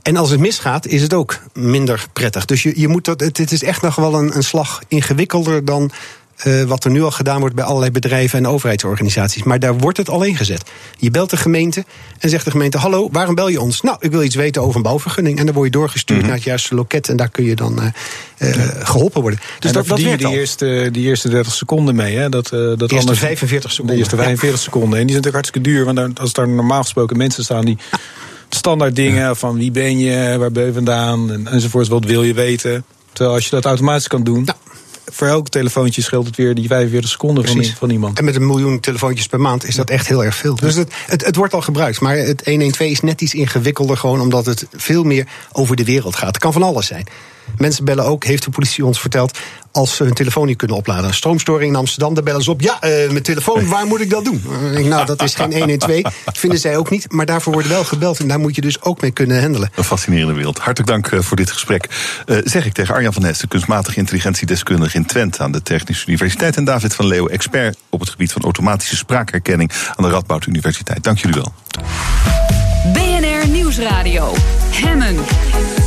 En als het misgaat, is het ook minder prettig. Dus je, je moet dat, het, het is echt nog wel een, een slag ingewikkelder dan eh, wat er nu al gedaan wordt bij allerlei bedrijven en overheidsorganisaties. Maar daar wordt het al ingezet. Je belt de gemeente en zegt de gemeente: Hallo, waarom bel je ons? Nou, ik wil iets weten over een bouwvergunning. En dan word je doorgestuurd naar het juiste loket en daar kun je dan eh, eh, geholpen worden. Dus en dat, daar dat verdien je die eerste, die eerste 30 seconden mee. Hè? Dat, dat De eerste anders- 45 seconden. De eerste Ja. 45 seconden. En die zijn natuurlijk hartstikke duur. Want als daar normaal gesproken mensen staan die standaard dingen van wie ben je, waar ben je vandaan en, enzovoort. Wat wil je weten? Terwijl als je dat automatisch kan doen. Voor elk telefoontje scheelt het weer die 45 seconden van, van iemand. En met een miljoen telefoontjes per maand is dat echt heel erg veel. Dus het, het, het wordt al gebruikt. Maar het 112 is net iets ingewikkelder, gewoon omdat het veel meer over de wereld gaat. Het kan van alles zijn. Mensen bellen ook, heeft de politie ons verteld, als ze hun telefoon niet kunnen opladen. Een stroomstoring in Amsterdam, daar bellen ze op. Ja, uh, mijn telefoon, waar moet ik dat doen? Uh, denk, nou, dat is geen 112. Vinden zij ook niet. Maar daarvoor wordt wel gebeld. En daar moet je dus ook mee kunnen handelen. Een fascinerende wereld. Hartelijk dank uh, voor dit gesprek. zeg ik tegen Arjan van Hesten, kunstmatige intelligentiedeskundige in Twente aan de Technische Universiteit. En David van Leeuwen, expert op het gebied van automatische spraakherkenning aan de Radboud Universiteit. Dank jullie wel. BNR Nieuwsradio. Hemmen.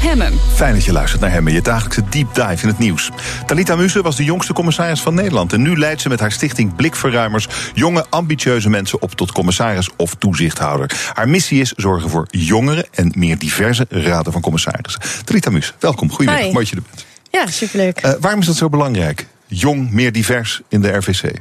Hemmen. Fijn dat je luistert naar Hemmen, je dagelijkse deep dive in het nieuws. Talita Muse was de jongste commissaris van Nederland. En nu leidt ze met haar stichting Blikverruimers jonge, ambitieuze mensen op tot commissaris of toezichthouder. Haar missie is zorgen voor jongere en meer diverse raden van commissarissen. Talita Muse, welkom. Goedemiddag, mooi dat je er bent. Ja, superleuk. Uh, waarom is dat zo belangrijk? Jong, meer divers in de RVC?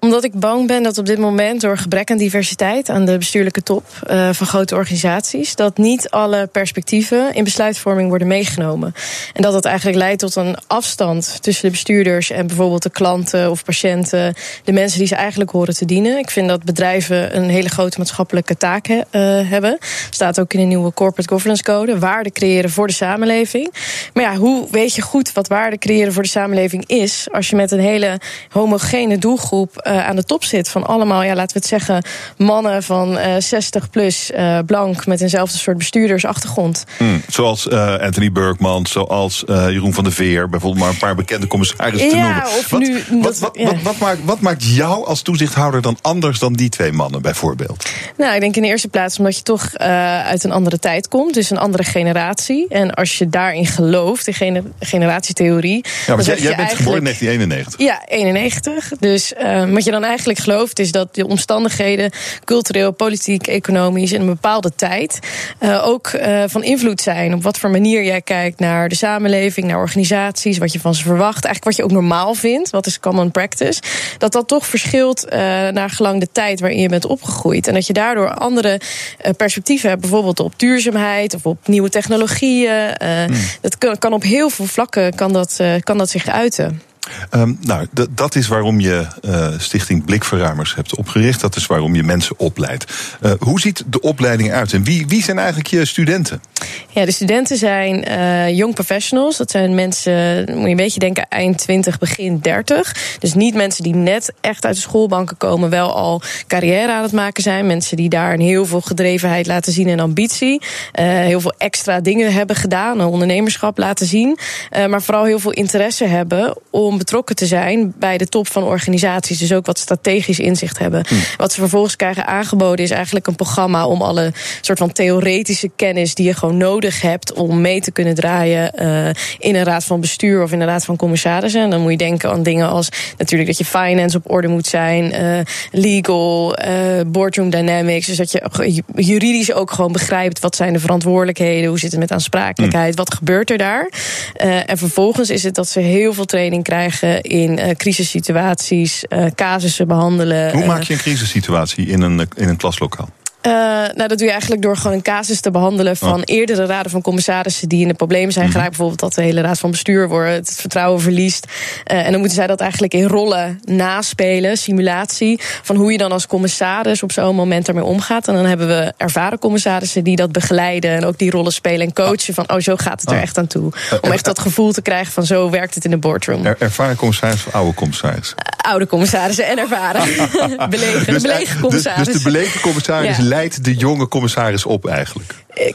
Omdat ik bang ben dat op dit moment door gebrek aan diversiteit aan de bestuurlijke top uh, van grote organisaties, dat niet alle perspectieven in besluitvorming worden meegenomen. En dat dat eigenlijk leidt tot een afstand tussen de bestuurders en bijvoorbeeld de klanten of patiënten, de mensen die ze eigenlijk horen te dienen. Ik vind dat bedrijven een hele grote maatschappelijke taak uh, hebben. Staat ook in de nieuwe Corporate Governance Code. Waarde creëren voor de samenleving. Maar ja, hoe weet je goed wat waarde creëren voor de samenleving is als je met een hele homogene doelgroep uh, aan de top zit van allemaal, ja, laten we het zeggen, mannen van uh, 60 plus, uh, blank, met eenzelfde soort bestuurdersachtergrond. Mm, zoals Anthony Burkman, zoals Jeroen van der Veer, bijvoorbeeld maar een paar bekende commissarissen te ja, noemen. Of wat, nu, wat, dat, wat, ja. wat, wat, maakt, wat maakt jou als toezichthouder dan anders dan die twee mannen, bijvoorbeeld? Nou, ik denk in de eerste plaats omdat je toch uit een andere tijd komt, dus een andere generatie. En als je daarin gelooft, in gener generatietheorie. Ja, maar jij, jij bent geboren in 1991. Ja, 91. Dus wat je dan eigenlijk gelooft is dat de omstandigheden, cultureel, politiek, economisch, in een bepaalde tijd uh, ook uh, van invloed zijn op wat voor manier jij kijkt naar de samenleving, naar organisaties, wat je van ze verwacht, eigenlijk wat je ook normaal vindt, wat is common practice, dat dat toch verschilt uh, naar gelang de tijd waarin je bent opgegroeid. En dat je daardoor andere perspectieven hebt, bijvoorbeeld op duurzaamheid of op nieuwe technologieën. Mm. Dat kan, kan, op heel veel vlakken kan dat, kan dat zich uiten. Um, nou, dat is waarom je uh, Stichting Blikverruimers hebt opgericht. Dat is waarom je mensen opleidt. Uh, hoe ziet de opleiding uit en wie, wie zijn eigenlijk je studenten? Ja, de studenten zijn uh, young professionals. Dat zijn mensen, moet je een beetje denken, eind 20, begin 30. Dus niet mensen die net echt uit de schoolbanken komen, wel al carrière aan het maken zijn. Mensen die daar een heel veel gedrevenheid laten zien en ambitie. heel veel extra dingen hebben gedaan, ondernemerschap laten zien. maar vooral heel veel interesse hebben om betrokken te zijn bij de top van organisaties. Dus ook wat strategisch inzicht hebben. Hm. Wat ze vervolgens krijgen aangeboden is eigenlijk een programma om alle soort van theoretische kennis die je gewoon nodig hebt om mee te kunnen draaien uh, in een raad van bestuur of in een raad van commissarissen. En dan moet je denken aan dingen als natuurlijk dat je finance op orde moet zijn, uh, legal, uh, boardroom dynamics. Dus dat je juridisch ook gewoon begrijpt wat zijn de verantwoordelijkheden, hoe zit het met aansprakelijkheid, hm. wat gebeurt er daar. en vervolgens is het dat ze heel veel training krijgen in uh, crisissituaties, uh, casussen behandelen. Hoe maak je een crisissituatie in een, in een klaslokaal? Uh, nou, dat doe je eigenlijk door gewoon een casus te behandelen van oh. eerdere raden van commissarissen die in de problemen zijn geraakt. Mm -hmm. Bijvoorbeeld dat de hele raad van bestuur wordt, het vertrouwen verliest. Uh, en dan moeten zij dat eigenlijk in rollen naspelen, simulatie. Van hoe je dan als commissaris op zo'n moment ermee omgaat. En dan hebben we ervaren commissarissen die dat begeleiden en ook die rollen spelen en coachen. Van oh, zo gaat het er echt aan toe. Om echt dat gevoel te krijgen van zo werkt het in de boardroom. Er, ervaren commissarissen of oude commissarissen? Uh, oude commissarissen en ervaren. belegen, dus, de belegen commissarissen. Dus, dus de belegen commissarissen. Ja leidt de jonge commissaris op eigenlijk?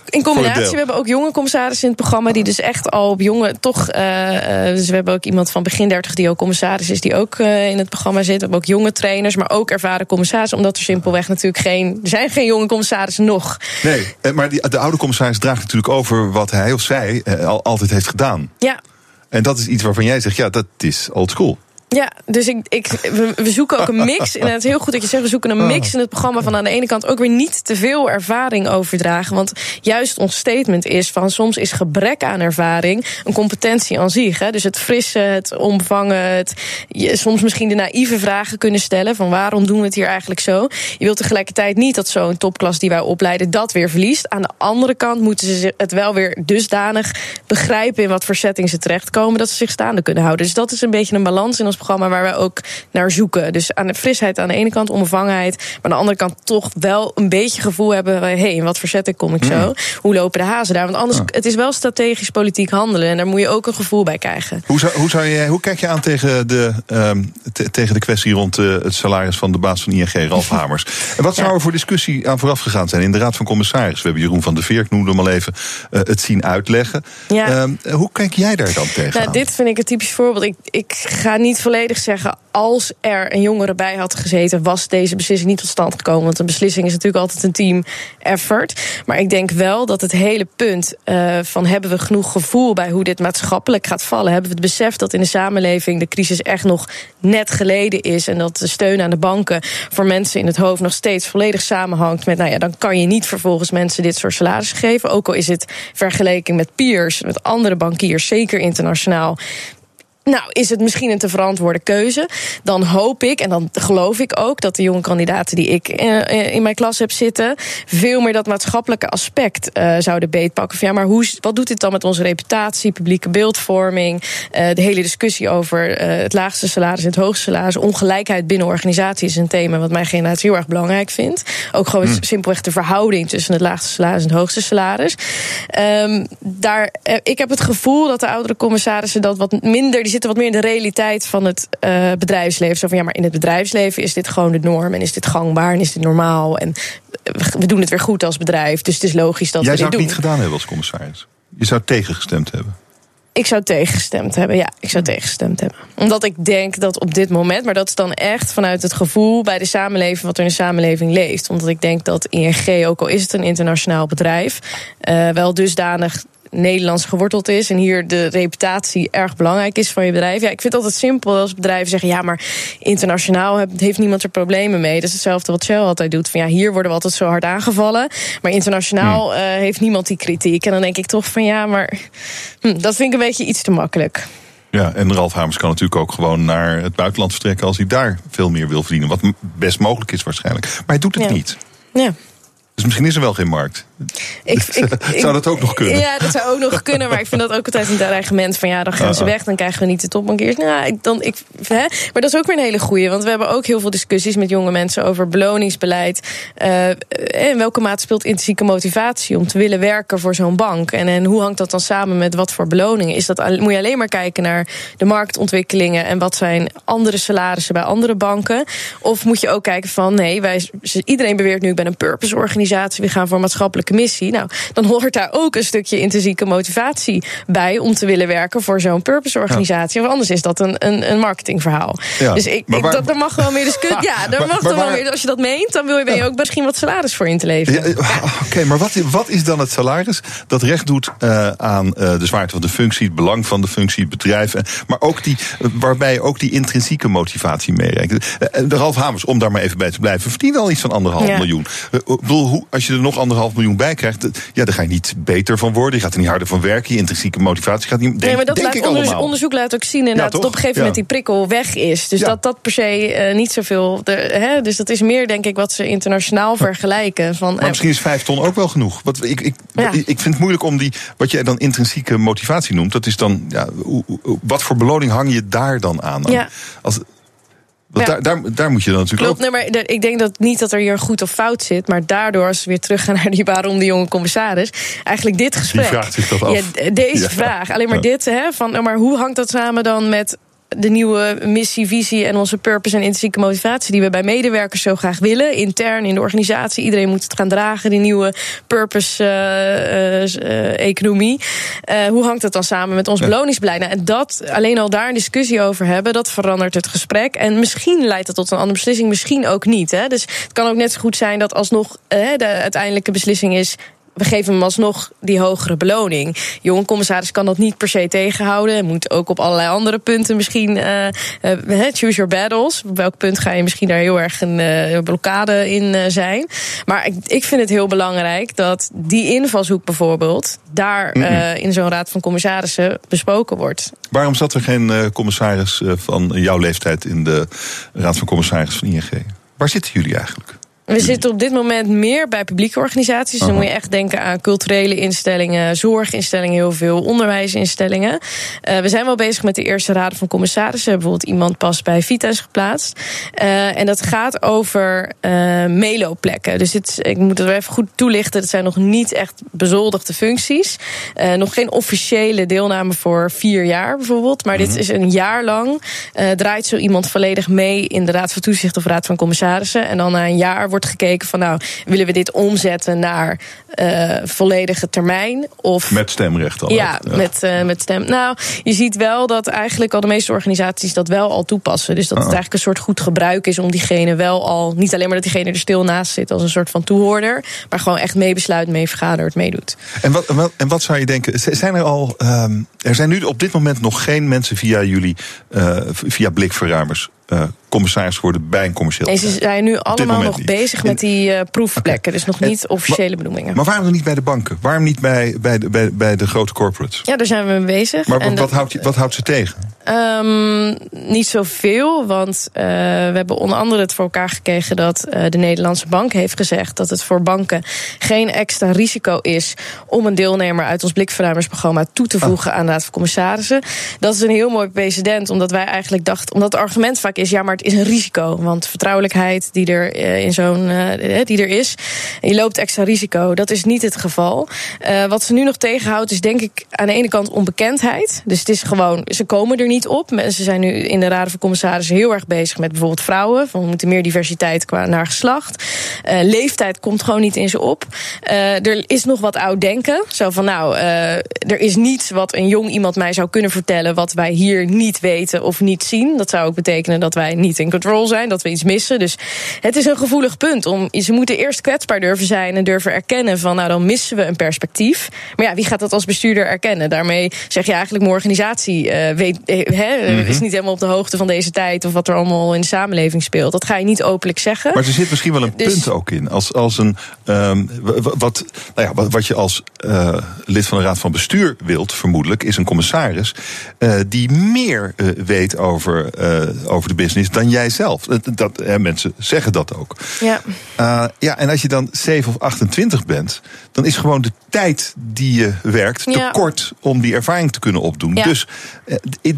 In combinatie, we hebben ook jonge commissarissen in het programma... die dus echt al op jonge, toch... Uh, dus we hebben ook iemand van begin 30 die ook commissaris is... die ook uh, in het programma zit. We hebben ook jonge trainers, maar ook ervaren commissarissen... omdat er simpelweg natuurlijk geen... er zijn geen jonge commissarissen nog. Nee, maar die, de oude commissaris draagt natuurlijk over... wat hij of zij uh, al, altijd heeft gedaan. Ja. En dat is iets waarvan jij zegt, ja, dat is old school. Ja, dus ik, ik, we, we zoeken ook een mix. En het is heel goed dat je zegt, we zoeken een mix in het programma van aan de ene kant ook weer niet te veel ervaring overdragen. Want juist ons statement is van soms is gebrek aan ervaring een competentie aan zich. Hè? Dus het frisse, het omvangen, het je, soms misschien de naïeve vragen kunnen stellen van waarom doen we het hier eigenlijk zo. Je wilt tegelijkertijd niet dat zo'n topklas die wij opleiden dat weer verliest. Aan de andere kant moeten ze het wel weer dusdanig begrijpen in wat voor setting ze terechtkomen dat ze zich staande kunnen houden. Dus dat is een beetje een balans in ons programma waar we ook naar zoeken. Dus aan de frisheid aan de ene kant, onbevangenheid. Maar aan de andere kant toch wel een beetje gevoel hebben. Hé, hey, in wat voor setting kom ik zo? Hoe lopen de hazen daar? Want anders, het is wel strategisch politiek handelen. En daar moet je ook een gevoel bij krijgen. Hoe, zou, hoe, zou je, hoe kijk je aan tegen de, ehm, te- tegen de kwestie rond eh, het salaris van de baas van ING, Ralf Hamers? En wat zou er voor discussie aan vooraf gegaan zijn in de Raad van Commissarissen? We hebben Jeroen van der Veer, ik noemde hem al even, eh, het zien uitleggen. Ja. Ehm, hoe kijk jij daar dan tegen? Nou, dit vind ik een typisch voorbeeld. Ik, ik ga niet volledig zeggen. Als er een jongere bij had gezeten, was deze beslissing niet tot stand gekomen. Want een beslissing is natuurlijk altijd een team effort. Maar ik denk wel dat het hele punt eh, van hebben we genoeg gevoel bij hoe dit maatschappelijk gaat vallen. Hebben we het besef dat in de samenleving de crisis echt nog net geleden is. En dat de steun aan de banken voor mensen in het hoofd nog steeds volledig samenhangt met, nou ja, dan kan je niet vervolgens mensen dit soort salarissen geven. Ook al is het vergeleken met peers, met andere bankiers, zeker internationaal. Nou, is het misschien een te verantwoorde keuze? Dan hoop ik, en dan geloof ik ook, dat de jonge kandidaten die ik eh, in mijn klas heb zitten, veel meer dat maatschappelijke aspect eh, zouden beetpakken. Van ja, maar hoe, wat doet dit dan met onze reputatie, publieke beeldvorming, eh, de hele discussie over eh, het laagste salaris en het hoogste salaris, ongelijkheid binnen organisaties is een thema wat mijn generatie heel erg belangrijk vindt. Ook gewoon Hmm. simpelweg de verhouding tussen het laagste salaris en het hoogste salaris. Ehm, daar, eh, ik heb het gevoel dat de oudere commissarissen dat wat minder, zitten wat meer in de realiteit van het eh, bedrijfsleven. Zo van ja, maar in het bedrijfsleven is dit gewoon de norm en is dit gangbaar en is dit normaal en we- we doen het weer goed als bedrijf, dus het is logisch dat Jij we zou dit het doen. niet gedaan hebben als commissaris. Je zou tegengestemd hebben. Ik zou tegengestemd hebben, ja, ik zou tegengestemd hebben. Omdat ik denk dat op dit moment, maar dat is dan echt vanuit het gevoel bij de samenleving, wat er in de samenleving leeft. Omdat ik denk dat ING, ook al is het een internationaal bedrijf, eh, wel dusdanig Nederlands geworteld is en hier de reputatie erg belangrijk is van je bedrijf. Ja, ik vind het altijd simpel als bedrijven zeggen: ja, maar internationaal heeft niemand er problemen mee. Dat is hetzelfde wat Shell altijd doet. Van ja, hier worden we altijd zo hard aangevallen, maar internationaal eh, heeft niemand die kritiek. En dan denk ik toch van ja, maar hm, dat vind ik een beetje iets te makkelijk. Ja, en Ralf Hamers kan natuurlijk ook gewoon naar het buitenland vertrekken als hij daar veel meer wil verdienen. Wat best mogelijk is waarschijnlijk. Maar hij doet het Ja. niet. Ja. Dus misschien is er wel geen markt. Ik, ik, Zou dat ook nog kunnen? Ja, dat zou ook nog kunnen. Maar ik vind dat ook altijd een dreigement van ja, dan gaan ze Ah, ah. weg, dan krijgen we niet de topbankiers. Nou, dan, ik, hè? Maar dat is ook weer een hele goeie. Want we hebben ook heel veel discussies met jonge mensen over beloningsbeleid. Eh, in welke mate speelt intrinsieke motivatie om te willen werken voor zo'n bank? En, en hoe hangt dat dan samen met wat voor beloningen? Is dat, moet je alleen maar kijken naar de marktontwikkelingen en wat zijn andere salarissen bij andere banken? Of moet je ook kijken van nee, wij, iedereen beweert nu ik ben een purpose organisatie, we gaan voor een maatschappelijke missie. Nou, dan hoort daar ook een stukje intrinsieke motivatie bij om te willen werken voor zo'n purpose organisatie. Want anders is dat een, een, een marketingverhaal. Ja, dus ik, maar ik, waar- dat, er mag wel meer discussie. Ja, Maar- mag maar wel waar- meer. Als je dat meent, dan wil je, ben je ook misschien wat salaris voor in te leveren. Ja, eh, Oké, maar wat, wat is dan het salaris dat recht doet eh, aan eh, de zwaarte van de functie, het belang van de functie, het bedrijf, maar ook die, waarbij ook die intrinsieke motivatie meerekent? De Ralf Hamers, om daar maar even bij te blijven, verdient wel iets van anderhalf Ja. miljoen. Ik bedoel, hoe, als je er nog anderhalf miljoen bij krijgt, ja, daar ga je niet beter van worden, je gaat er niet harder van werken, je intrinsieke motivatie gaat niet. Denk, nee, maar dat denk laat ik onderzoek, onderzoek laat ook zien inderdaad dat op een gegeven Ja. moment die prikkel weg is. Dus Ja. dat dat per se eh, niet zoveel. De, hè, dus dat is meer, denk ik, wat ze internationaal vergelijken. Van, Maar eh, misschien is vijf ton ook wel genoeg. Wat, ik, ik, ik vind het moeilijk om die, wat jij dan intrinsieke motivatie noemt, dat is dan, ja, wat voor beloning hang je daar dan aan? Als, want Ja. daar, daar, daar moet je dan natuurlijk Klopt, nee, maar ik denk dat niet dat er hier goed of fout zit. Maar daardoor, als we weer teruggaan naar die waarom de jonge commissaris. Eigenlijk dit gesprek. vraagt zich dat af. Ja, deze Ja. vraag. Alleen maar dit, hè, van, nou, maar hoe hangt dat samen dan met de nieuwe missie, visie en onze purpose en intrinsieke motivatie die we bij medewerkers zo graag willen, intern in de organisatie. Iedereen moet het gaan dragen, die nieuwe purpose-economie. hoe hangt dat dan samen met ons Ja. beloningsbeleid? Nou, en dat alleen al daar een discussie over hebben, dat verandert het gesprek. En misschien leidt dat tot een andere beslissing, misschien ook niet. Hè? Dus het kan ook net zo goed zijn dat alsnog eh, de uiteindelijke beslissing is we geven hem alsnog die hogere beloning. Jonge commissaris kan dat niet per se tegenhouden. Moet ook op allerlei andere punten misschien eh, choose your battles. Op welk punt ga je misschien daar heel erg een eh, blokkade in zijn. Maar ik, ik vind het heel belangrijk dat die invalshoek bijvoorbeeld daar in zo'n raad van commissarissen besproken wordt. Waarom zat er geen commissaris van jouw leeftijd in de Raad van Commissarissen van ING? Waar zitten jullie eigenlijk? We zitten op dit moment meer bij publieke organisaties. Dan moet je echt denken aan culturele instellingen, zorginstellingen, heel veel, onderwijsinstellingen. Uh, we zijn wel bezig met de eerste raden van commissarissen. Bijvoorbeeld iemand pas bij Vitas geplaatst. Uh, en dat gaat over uh, meloplekken. Dus het, ik moet het even goed toelichten. Het zijn nog niet echt bezoldigde functies. nog geen officiële deelname voor vier jaar bijvoorbeeld. Maar dit mhm. is een jaar lang. draait zo iemand volledig mee in de Raad van Toezicht of Raad van Commissarissen. En dan na een jaar wordt gekeken van nou, willen we dit omzetten naar uh, volledige termijn? Of, met stemrecht al. Ja, ja. Met, uh, met stem. Nou, je ziet wel dat eigenlijk al de meeste organisaties dat wel al toepassen. Dus dat het ah. eigenlijk een soort goed gebruik is om diegene wel al, niet alleen maar dat diegene er stil naast zit als een soort van toehoorder, maar gewoon echt meebesluit, mee vergadert, meedoet. En wat, en wat zou je denken? Zijn er al, um, er zijn nu op dit moment nog geen mensen via jullie, uh, via blikverruimers uh, commissaris worden bij een commercieel En ze zijn nu allemaal nog bezig met die uh, proefplekken. Dus nog niet officiële benoemingen. Maar waarom dan niet bij de banken? Waarom niet bij, bij, de, bij, bij de grote corporates? Ja, daar zijn we mee bezig. Maar wat, wat, houdt, wat houdt ze tegen? Um, niet zoveel, want uh, we hebben onder andere het voor elkaar gekregen dat uh, de Nederlandse Bank heeft gezegd dat het voor banken geen extra risico is om een deelnemer uit ons blikverruimersprogramma toe te voegen ah. aan de Raad van Commissarissen. Dat is een heel mooi precedent, omdat wij eigenlijk dachten, omdat het argument vaak is: ja, maar het is een risico. Want vertrouwelijkheid die er uh, in zo'n die er is, je loopt extra risico. Dat is niet het geval. wat ze nu nog tegenhoudt, is denk ik aan de ene kant onbekendheid. Dus het is gewoon, ze komen er niet op. Mensen zijn nu in de Raden van Commissarissen heel erg bezig met bijvoorbeeld vrouwen. Van we moeten meer diversiteit qua naar geslacht. Leeftijd komt gewoon niet in ze op. Er is nog wat oud denken. Zo van nou, er is niets wat een jong iemand mij zou kunnen vertellen. wat wij hier niet weten of niet zien. Dat zou ook betekenen dat wij niet in control zijn, dat we iets missen. Dus het is een gevoelig punt. Om, ze moeten eerst kwetsbaar durven zijn en durven erkennen van nou dan missen we een perspectief. Maar ja, wie gaat dat als bestuurder erkennen? Daarmee zeg je eigenlijk mijn organisatie weet, hè, mm is niet helemaal op de hoogte van deze tijd of wat er allemaal in de samenleving speelt. Dat ga je niet openlijk zeggen. Maar er zit misschien wel een dus- punt ook in. Als, als een, um, wat, nou ja, wat, wat je als uh, lid van de Raad van Bestuur wilt, vermoedelijk, is een commissaris uh, die meer weet over, over de business dan jij zelf. Dat, dat mensen zeggen dat ook. Ja. ja, en als je dan 7 of 28 bent, dan is gewoon de tijd die je werkt te ja. kort om die ervaring te kunnen opdoen. Ja. Dus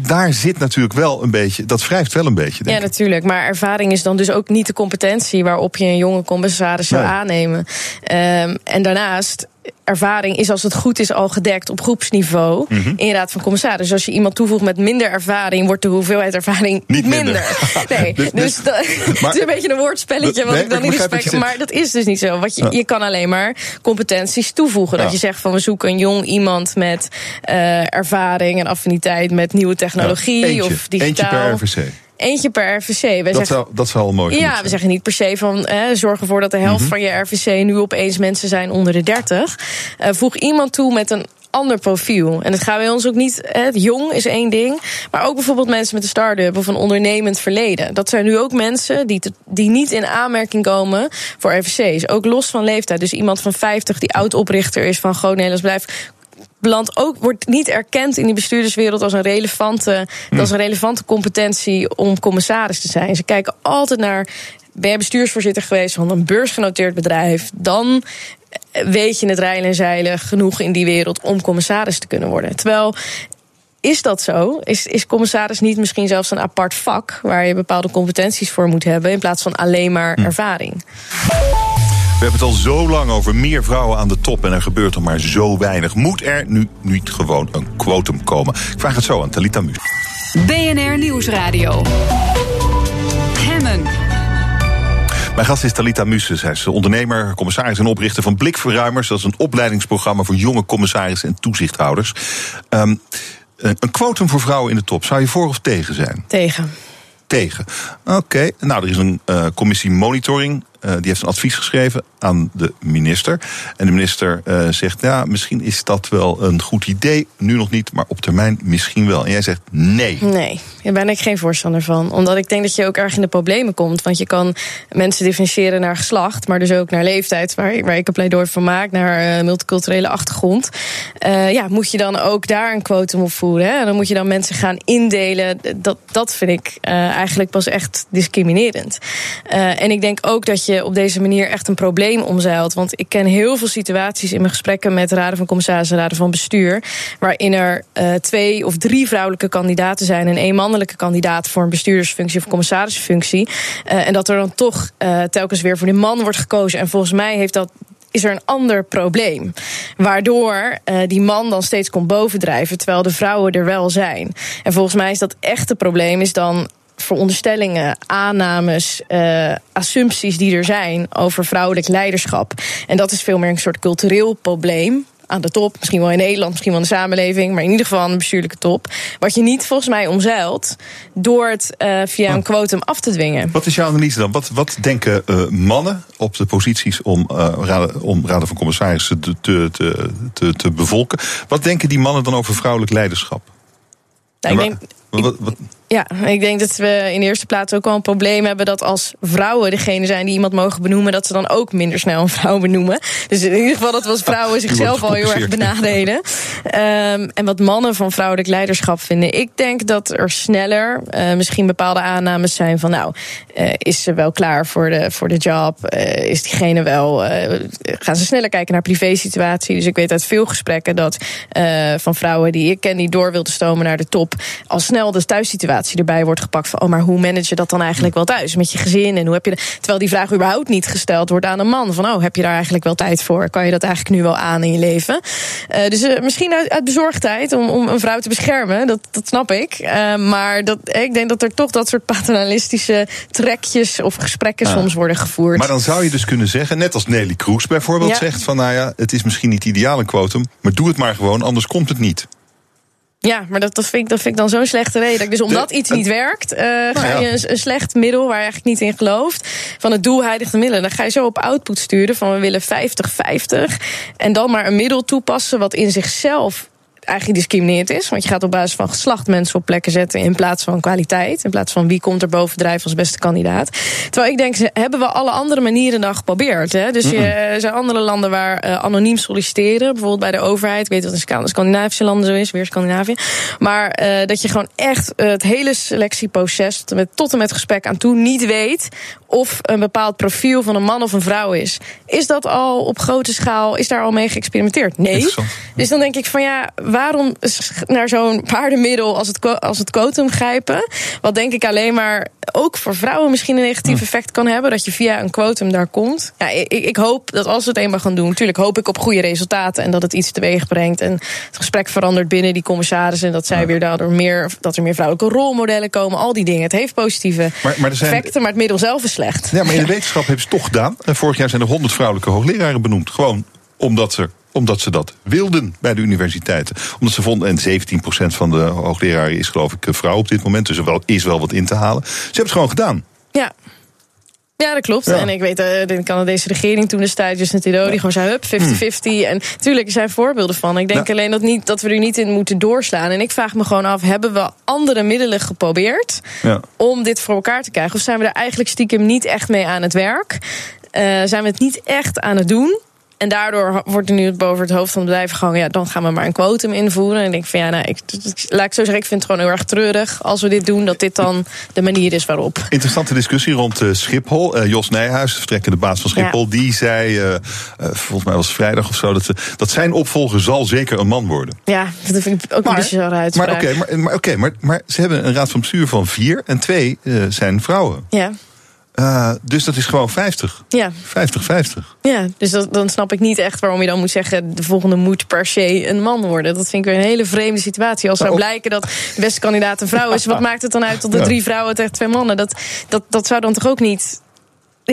daar daar zit natuurlijk wel een beetje, dat wrijft wel een beetje. Denk ja, natuurlijk. Maar ervaring is dan dus ook niet de competentie waarop je een jonge commissaris zou aannemen. Um, en daarnaast ervaring is als het goed is al gedekt op groepsniveau mm -hmm. in raad van commissaris. Dus als je iemand toevoegt met minder ervaring, wordt de hoeveelheid ervaring niet minder. minder. nee, dus, dus dat, het is een beetje een woordspelletje wat nee, ik dan niet respect. Maar dat is dus niet zo. Wat je, ja. je kan alleen maar competenties toevoegen. Ja. Dat je zegt van we zoeken een jong iemand met uh, ervaring en affiniteit met nieuwe technologie eentje, of digitaal. Eentje per RVC. Eentje per RVC. Wij dat, zeggen, zou, dat zou al mooi Ja, we zeggen niet per se van hè, zorg ervoor dat de helft mm -hmm. van je RVC nu opeens mensen zijn onder de 30. Uh, voeg iemand toe met een ander profiel. En het gaat bij ons ook niet. Hè, jong is één ding. Maar ook bijvoorbeeld mensen met een start-up of een ondernemend verleden. Dat zijn nu ook mensen die, te, die niet in aanmerking komen voor RVC's. Ook los van leeftijd. Dus iemand van 50 die oud-oprichter is van Groot Nederlands Blijf belandt ook, wordt niet erkend in die bestuurderswereld als een relevante, hm. als een relevante competentie om commissaris te zijn. Ze kijken altijd naar. Ben je bestuursvoorzitter geweest van een beursgenoteerd bedrijf? Dan weet je het rijlen en zeilen genoeg in die wereld om commissaris te kunnen worden. Terwijl is dat zo? Is, is commissaris niet misschien zelfs een apart vak waar je bepaalde competenties voor moet hebben in plaats van alleen maar hm. ervaring? Hebben het al zo lang over meer vrouwen aan de top en er gebeurt er maar zo weinig. Moet er nu niet gewoon een quotum komen? Ik vraag het zo aan Talita Muus. BNR Nieuwsradio. Hemmen. Mijn gast is Talita Muses. Hij is ondernemer, commissaris en oprichter van Blikverruimers. Dat is een opleidingsprogramma voor jonge commissarissen en toezichthouders. Um, een quotum voor vrouwen in de top. Zou je voor of tegen zijn? Tegen. Tegen. Oké, nou, er is een uh, commissie monitoring uh, die heeft een advies geschreven aan de minister. En de minister uh, zegt, ja, misschien is dat wel een goed idee. Nu nog niet, maar op termijn misschien wel. En jij zegt nee. Nee, daar ben ik geen voorstander van. Omdat ik denk dat je ook erg in de problemen komt. Want je kan mensen differentiëren naar geslacht, maar dus ook naar leeftijd, waar, waar ik een pleidooi van maak, naar uh, multiculturele achtergrond. ja, moet je dan ook daar een quotum op voeren? Hè? Dan moet je dan mensen gaan indelen. Dat, dat vind ik eigenlijk pas echt discriminerend. en ik denk ook dat je je op deze manier echt een probleem omzeilt. Want ik ken heel veel situaties in mijn gesprekken met raden van commissarissen en raden van bestuur. waarin er uh, twee of drie vrouwelijke kandidaten zijn en één mannelijke kandidaat voor een bestuurdersfunctie of commissarisfunctie. Uh, en dat er dan toch uh, telkens weer voor de man wordt gekozen. En volgens mij heeft dat is er een ander probleem. Waardoor die man dan steeds komt bovendrijven, terwijl de vrouwen er wel zijn. En volgens mij is dat echte probleem is dan veronderstellingen, aannames, uh, assumpties die er zijn over vrouwelijk leiderschap. En dat is veel meer een soort cultureel probleem aan de top. Misschien wel in Nederland, misschien wel in de samenleving, maar in ieder geval aan de bestuurlijke top. Wat je niet volgens mij omzeilt door het uh, via een quotum af te dwingen. Wat is jouw analyse dan? Wat, wat denken uh, mannen op de posities om, uh, raden, om raden van commissarissen te, te, te, te bevolken? Wat denken die mannen dan over vrouwelijk leiderschap? Nou, ik denk, ja, ik denk dat we in de eerste plaats ook wel een probleem hebben dat als vrouwen degene zijn die iemand mogen benoemen, dat ze dan ook minder snel een vrouw benoemen. Dus in ieder geval dat we als vrouwen zichzelf al heel erg benadelen. Um, en wat mannen van vrouwelijk leiderschap vinden. Ik denk dat er sneller uh, misschien bepaalde aannames zijn van nou, uh, is ze wel klaar voor de, voor de job? Uh, is diegene wel. gaan ze sneller kijken naar privésituatie? Dus ik weet uit veel gesprekken dat van vrouwen die ik ken die door wilden stomen naar de top, al snel de thuissituatie erbij wordt gepakt van, oh, maar hoe manage je dat dan eigenlijk wel thuis met je gezin en hoe heb je de, terwijl die vraag überhaupt niet gesteld wordt aan een man van, oh, heb je daar eigenlijk wel tijd voor? Kan je dat eigenlijk nu wel aan in je leven? Uh, dus uh, misschien uit, uit, bezorgdheid om, om een vrouw te beschermen, dat, dat snap ik. Uh, maar dat, ik denk dat er toch dat soort paternalistische trekjes of gesprekken ah. soms worden gevoerd. Maar dan zou je dus kunnen zeggen, net als Nelly Kroes bijvoorbeeld ja. zegt van, nou ja, het is misschien niet ideaal een quotum, maar doe het maar gewoon, anders komt het niet. Ja, maar dat, dat, vind ik, dat vind ik dan zo'n slechte reden. Dus omdat iets niet werkt, uh, nou ga je een, een, slecht middel waar je eigenlijk niet in gelooft. Van het doel heiligt de middelen. Dan ga je zo op output sturen van we willen 50-50. En dan maar een middel toepassen wat in zichzelf eigenlijk discrimineerd is. Want je gaat op basis van geslacht mensen op plekken zetten in plaats van kwaliteit. In plaats van wie komt er bovendrijven als beste kandidaat. Terwijl ik denk, hebben we alle andere manieren dan geprobeerd. Hè? Dus je, er zijn andere landen waar uh, anoniem solliciteren. Bijvoorbeeld bij de overheid. Ik weet dat in Scandinavische landen zo is, weer Scandinavië. Maar uh, dat je gewoon echt uh, het hele selectieproces tot en, met, tot en met gesprek aan toe niet weet of een bepaald profiel van een man of een vrouw is. Is dat al op grote schaal, is daar al mee geëxperimenteerd? Nee. Dus dan denk ik van ja, waarom naar zo'n paardenmiddel als het, als het quotum grijpen? Wat denk ik alleen maar ook voor vrouwen misschien een negatief effect kan hebben. Dat je via een quotum daar komt. Ja, ik, ik hoop dat als we het eenmaal gaan doen. Natuurlijk hoop ik op goede resultaten. En dat het iets teweeg brengt. En het gesprek verandert binnen die commissarissen. En dat zij weer daardoor meer. Dat er meer vrouwelijke rolmodellen komen. Al die dingen. Het heeft positieve maar, maar er zijn, effecten. Maar het middel zelf is slecht. Ja, maar in de wetenschap hebben ze het toch gedaan. En vorig jaar zijn er 100 vrouwelijke hoogleraren benoemd. Gewoon omdat ze omdat ze dat wilden bij de universiteiten. Omdat ze vonden, en 17% van de hoogleraren is geloof ik vrouw op dit moment, dus er wel, is wel wat in te halen. Ze hebben het gewoon gedaan. Ja. Ja, dat klopt. Ja. En ik weet, uh, de Canadese regering toen destijds, Justin Trudeau, ja. die gewoon zei, hup, 50-50. Hmm. En natuurlijk, er zijn voorbeelden van. Ik denk ja. alleen dat, niet, dat we er niet in moeten doorslaan. En ik vraag me gewoon af, hebben we andere middelen geprobeerd om dit voor elkaar te krijgen? Of zijn we er eigenlijk stiekem niet echt mee aan het werk? Uh, zijn we het niet echt aan het doen? En daardoor wordt er nu boven het hoofd van het bedrijf gehangen. Ja, dan gaan we maar een quotum invoeren. En ik denk van ja, nou, ik, laat ik zo zeggen, ik vind het gewoon heel erg treurig als we dit doen, dat dit dan de manier is waarop. Interessante discussie rond uh, Schiphol. Uh, Jos Nijhuis, vertrekkende baas van Schiphol, ja. die zei, uh, volgens mij was het vrijdag of zo, dat, dat zijn opvolger zal zeker een man worden. Ja, dat vind ik ook maar, een bizarre uitspraak. Maar oké, okay, maar, maar, okay, maar, maar ze hebben een raad van bestuur van vier en twee zijn vrouwen. Ja. Uh, dus dat is gewoon 50. Ja. 50, 50. Ja, dus dat, dan snap ik niet echt waarom je dan moet zeggen... de volgende moet per se een man worden. Dat vind ik weer een hele vreemde situatie. Als zou nou, blijken dat de beste kandidaat een vrouw is... wat maakt het dan uit tot de drie vrouwen tegen twee mannen? Dat, dat, dat zou dan toch ook niet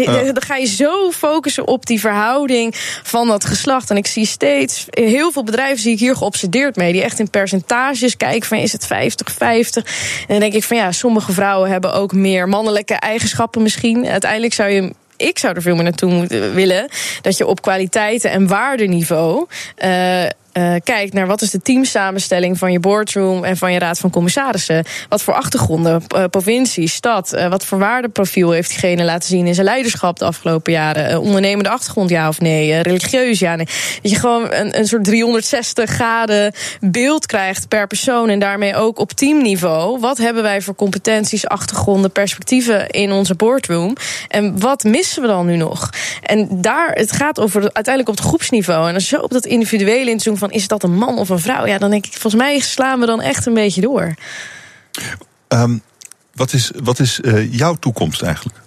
ja. Dan ga je zo focussen op die verhouding van dat geslacht. En ik zie steeds, heel veel bedrijven zie ik hier geobsedeerd mee. Die echt in percentages kijken van is het 50-50. En dan denk ik van ja, sommige vrouwen hebben ook meer mannelijke eigenschappen misschien. Uiteindelijk zou je ik zou er veel meer naartoe willen. Dat je op kwaliteiten en waardeniveau. Uh, uh, kijkt naar wat is de teamsamenstelling van je boardroom en van je raad van commissarissen. Wat voor achtergronden, uh, provincie, stad, uh, wat voor waardeprofiel heeft diegene laten zien in zijn leiderschap de afgelopen jaren. ondernemende achtergrond, ja of nee? religieus, ja nee. Dat je gewoon een, een soort 360 graden beeld krijgt per persoon en daarmee ook op teamniveau. Wat hebben wij voor competenties, achtergronden, perspectieven in onze boardroom? En wat missen we dan nu nog? En daar, het gaat over uiteindelijk op het groepsniveau. En als je op dat individuele inzoomt van is dat een man of een vrouw? Ja, dan denk ik, volgens mij slaan we dan echt een beetje door. Um, wat is, wat is uh, jouw toekomst eigenlijk?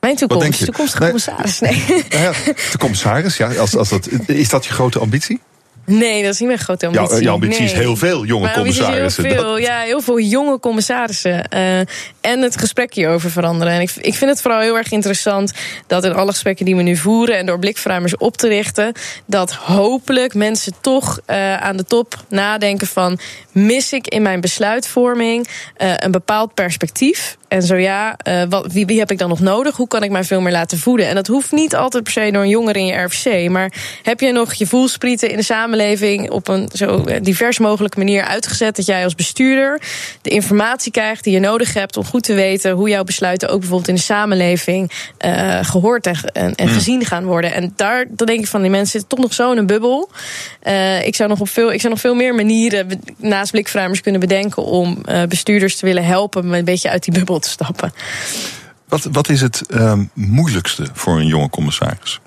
Mijn toekomst, toekomstige commissaris. Nee. Nou ja, de commissaris, ja, als, als dat, is dat je grote ambitie? Nee, dat is niet mijn grote ambitie. Jouw, jouw ambitie nee. is heel veel jonge Mijn commissarissen. Heel veel, ja, heel veel jonge commissarissen. Uh, en het gesprek hierover veranderen. En ik, ik vind het vooral heel erg interessant dat in alle gesprekken die we nu voeren... en door blikverruimers op te richten... dat hopelijk mensen toch uh, aan de top nadenken van... mis ik in mijn besluitvorming uh, een bepaald perspectief... En zo ja, uh, wat, wie, wie heb ik dan nog nodig? Hoe kan ik mij veel meer laten voeden? En dat hoeft niet altijd per se door een jongere in je RFC. Maar heb je nog je voelsprieten in de samenleving op een zo divers mogelijke manier uitgezet dat jij als bestuurder de informatie krijgt die je nodig hebt om goed te weten hoe jouw besluiten ook bijvoorbeeld in de samenleving uh, gehoord en, en, en mm. gezien gaan worden. En daar dan denk ik van die mensen zitten toch nog zo in een bubbel. Uh, ik, zou nog op veel, ik zou nog veel meer manieren naast blikverruimers kunnen bedenken om uh, bestuurders te willen helpen met een beetje uit die bubbel te stappen. Wat, wat is het um, moeilijkste voor een jonge commissaris?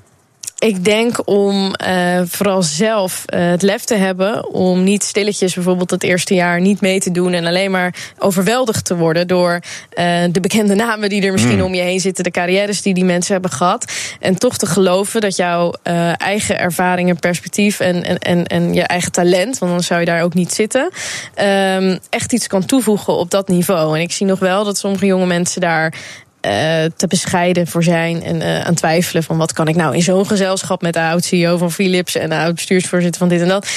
Ik denk om uh, vooral zelf uh, het lef te hebben om niet stilletjes bijvoorbeeld het eerste jaar niet mee te doen en alleen maar overweldigd te worden door uh, de bekende namen die er misschien mm. om je heen zitten, de carrières die die mensen hebben gehad. En toch te geloven dat jouw eigen ervaring en perspectief en, en, en, en je eigen talent, want dan zou je daar ook niet zitten, um, echt iets kan toevoegen op dat niveau. En ik zie nog wel dat sommige jonge mensen daar te bescheiden voor zijn en uh, aan twijfelen van wat kan ik nou in zo'n gezelschap met de oud-CEO van Philips en de oud-bestuursvoorzitter van dit en dat.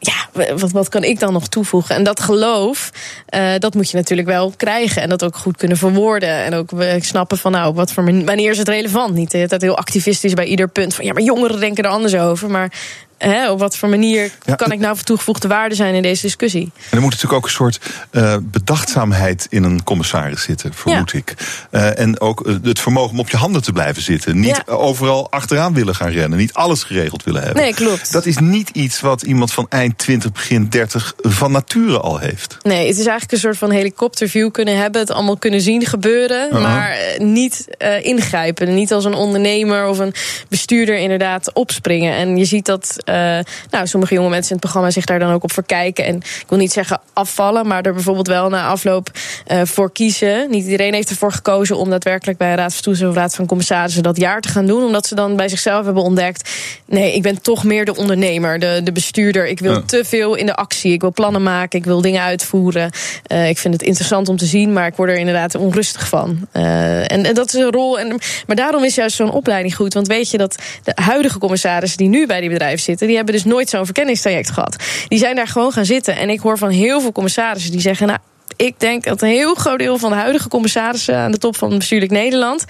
Ja, wat, wat kan ik dan nog toevoegen? En dat geloof, uh, dat moet je natuurlijk wel krijgen. En dat ook goed kunnen verwoorden. En ook snappen van, nou, wat voor wanneer is het relevant? Niet dat heel activistisch bij ieder punt van, ja, maar jongeren denken er anders over. Maar Hè, op wat voor manier ja, kan ik nou voor toegevoegde waarde zijn in deze discussie? En er moet natuurlijk ook een soort uh, bedachtzaamheid in een commissaris zitten, vermoed ja. ik. Uh, en ook het vermogen om op je handen te blijven zitten. Niet ja. overal achteraan willen gaan rennen. Niet alles geregeld willen hebben. Nee, klopt. Dat is niet iets wat iemand van eind 20, begin 30 van nature al heeft. Nee, het is eigenlijk een soort van helikopterview kunnen hebben. Het allemaal kunnen zien gebeuren. Maar niet ingrijpen. Niet als een ondernemer of een bestuurder inderdaad opspringen. En je ziet dat uh, nou, sommige jonge mensen in het programma zich daar dan ook op verkijken. En ik wil niet zeggen afvallen, maar er bijvoorbeeld wel na afloop uh, voor kiezen. Niet iedereen heeft ervoor gekozen om daadwerkelijk bij een raad van toezicht of raad van commissarissen dat jaar te gaan doen. Omdat ze dan bij zichzelf hebben ontdekt: nee, ik ben toch meer de ondernemer, de, de bestuurder. Ik wil ja. te veel in de actie. Ik wil plannen maken, ik wil dingen uitvoeren. Uh, ik vind het interessant om te zien, maar ik word er inderdaad onrustig van. En, en dat is een rol. En, maar daarom is juist zo'n opleiding goed. Want weet je dat de huidige commissarissen die nu bij die bedrijven zitten, die hebben dus nooit zo'n verkenningstraject gehad. Die zijn daar gewoon gaan zitten. En ik hoor van heel veel commissarissen die zeggen: Nou, ik denk dat een heel groot deel van de huidige commissarissen aan de top van bestuurlijk Nederland